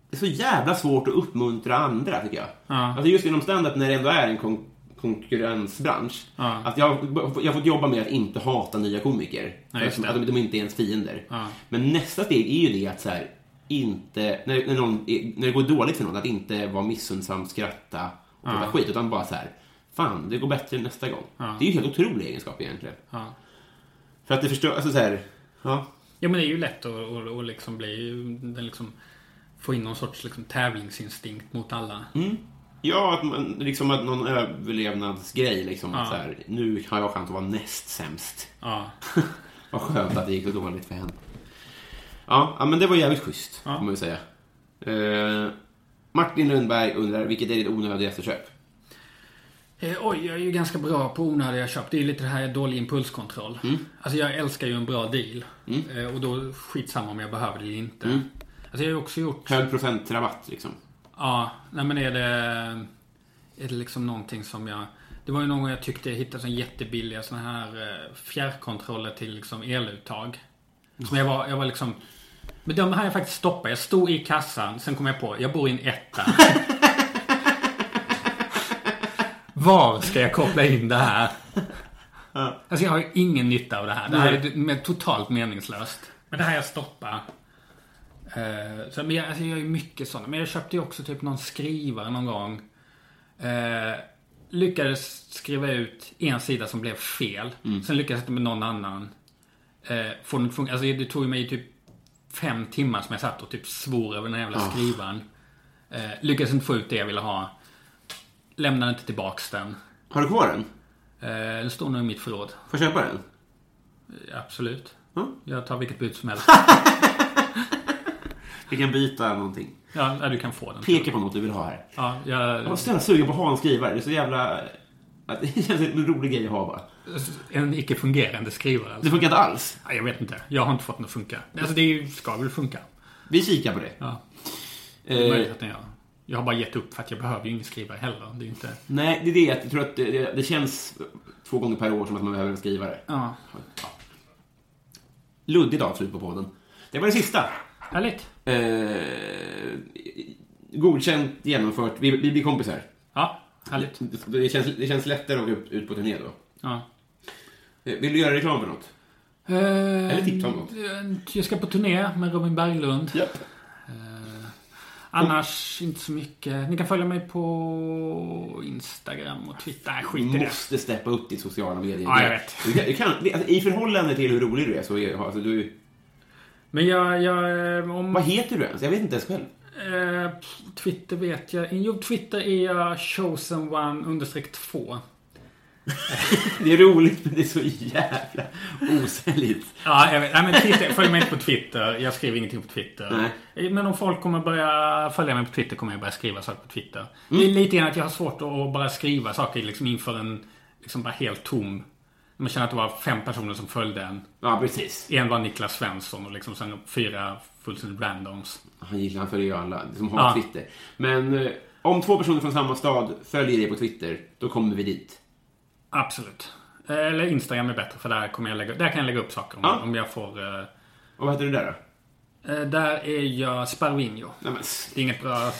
det är så jävla svårt att uppmuntra andra tycker jag. Ja. Alltså just inom standup när det ändå är en kon konkurrensbransch. Ja. Att jag, jag har fått jobba med att inte hata nya komiker. Ja, att, de, de inte är ens fiender. Ja. Men nästa steg är ju det att så här, inte, när, när, någon, är- när det går dåligt för någon, att inte vara missundsam, skratta och prata skit, utan bara så här, fan, det går bättre nästa gång. Det är ju helt otrolig egenskap egentligen. För att det förstår, alltså så här, ja. Ja men det är ju lätt att, att, att liksom bli, den liksom, få in någon sorts liksom, tävlingsinstinkt mot alla. Ja, att man, liksom att någon överlevnadsgrej liksom. Att Ja. så här, nu har jag chans att vara näst sämst. Ja. Vad skönt att det gick så dåligt för henne. Ja, ja men det var jävligt schysst, Ja. får man ju säga. Eh, Martin Lundberg undrar, vilket är ditt onödigaste köp? Eh, oj, jag är ju ganska bra på onödiga köp. Det är ju lite det här dålig impulskontroll. Alltså jag älskar ju en bra deal. Eh, och då skitsamma om jag behöver det eller inte. Alltså jag har ju också gjort... Hög procentrabatt, liksom. Ja, nej men är det... Är det liksom någonting som jag... Det var ju någon gång jag tyckte jag hittade sån jättebilliga såna här eh, fjärrkontroller till liksom eluttag. Som jag var, jag var liksom... Men de här jag faktiskt stoppat. Jag stod i kassan, sen kom jag på, jag bor i en etta. Var ska jag koppla in det här? Alltså jag har ju ingen nytta av det här. Det här är totalt meningslöst. Men det här jag stoppar. Eh, så, men jag, alltså jag gör ju mycket sådana. Men jag köpte ju också typ någon skrivare någon gång. Eh, lyckades skriva ut en sida som blev fel. Sen lyckades jag med någon annan. Eh, få den funka. Alltså det tog ju mig typ fem timmar som jag satt och typ svor över den här jävla skrivaren. Eh, lyckades inte få ut det jag ville ha. Lämnade inte tillbaks den. Har du kvar den? Eh, den står nog i mitt förråd. Får jag köpa den? Eh, Absolut. Ja. Jag tar vilket bud som helst. Vi kan byta någonting. Ja, du kan få den. Peka på något du vill ha här. Ja, jag, Jag var snälla sugen på att ha en skrivare. Det är så jävla... Det känns en rolig grej att ha bara. En icke-fungerande skrivare alltså. Det funkar inte alls. Ja, Jag vet inte. Jag har inte fått den att funka. Alltså det ska väl funka. Vi kikar på det. Ja, det är möjligt Eh, att den gör. Jag har bara gett upp för att jag behöver ju ingen skrivare heller. Det är inte... nej, det är det. Jag tror att det, det, det känns två gånger per år som att man behöver en skrivare. Ja. Ja. Luddigt avslut på podden. Det var det sista. Härligt. Eh, godkänt, genomfört. Vi, vi blir kompisar. Ja, härligt. Det känns, det känns lättare att gå ut, ut på turné då. Ja. Eh, Vill du göra reklam för något? Eller tipsa om något. Jag ska på turné med Robin Berglund. Japp. Annars inte så mycket. Ni kan följa mig på Instagram och Twitter. Nej, Du skit i det. måste steppa upp ditt sociala medier. Ja, jag vet. Du kan, du kan, det- alltså, I förhållande till hur rolig du är så är alltså, du... Men jag, jag eh, om... Vad heter du ens? Jag vet inte ens själv. Eh, Twitter vet jag. Jo, Twitter är jag chosen one understreck två. Det är roligt men det är så jävla osäljigt. Ja, jag vet. Nej, men Twitter, följ mig inte på Twitter. Jag skriver ingenting på Twitter. Nej. Men om folk kommer börja följa mig på Twitter kommer jag börja skriva saker på Twitter. Mm. Det är lite grann att jag har svårt att bara skriva saker liksom inför en liksom bara helt tom. Man känner att det var fem personer som följde en. Ja, precis. En var Niklas Svensson och liksom sen fyra fullständigt randoms. Han gillar, följer ju alla som har Ja. Twitter. Men eh, om två personer från samma stad följer dig på Twitter, då kommer vi dit. Absolut. Eller Instagram är bättre för där, kommer jag lägga, där kan jag lägga upp saker om, Ja. om jag får... eh, Och vad heter du där då? eh, där är jag Sparvinho. Nej, men, Det är inget bra...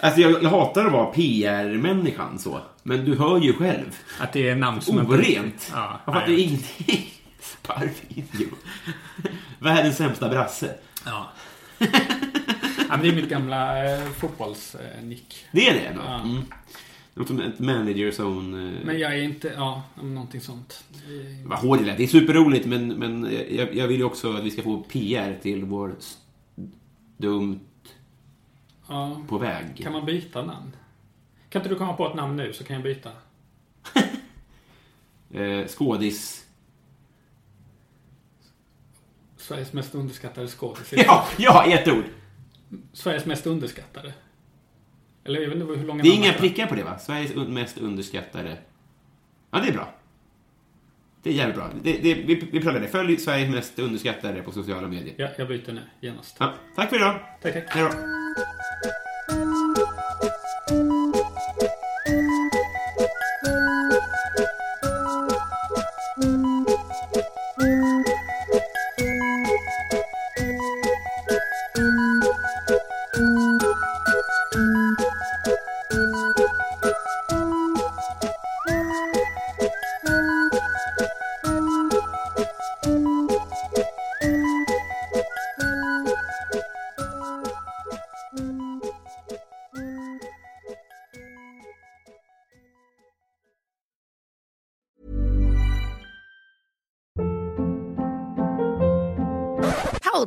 alltså jag, jag hatar att vara PR-människan så. Men du hör ju själv. Att det är namn som... Orent. Ja, jag fattar nej. ingenting. Sparvideo. Världens sämsta brasse. Ja. ja det är mitt gamla eh, fotbollsnick. Det är det ändå. Ja. Mm. Något som ett manager zone. eh, Men jag är inte... Ja, någonting sånt. Eh, Vad hårt det lät. Det är superroligt men, men jag, jag vill ju också att vi ska få PR till vår dumt Ja. på väg. Kan man byta namn? Kan inte du komma på ett namn nu så kan jag byta? Eh, skådis. Sveriges mest underskattade skådis. Ja, ja, i ett ord. Sveriges mest underskattade. Eller jag vet inte hur långa Det är inga prickar på det va? Sveriges mest underskattade. Ja, det är bra. Det är jävligt bra. Det, det, vi, vi pratar det. Följ Sveriges mest underskattade på sociala medier. Ja, jag byter nu genast. Ja, tack för idag. Tack, tack. Hej då.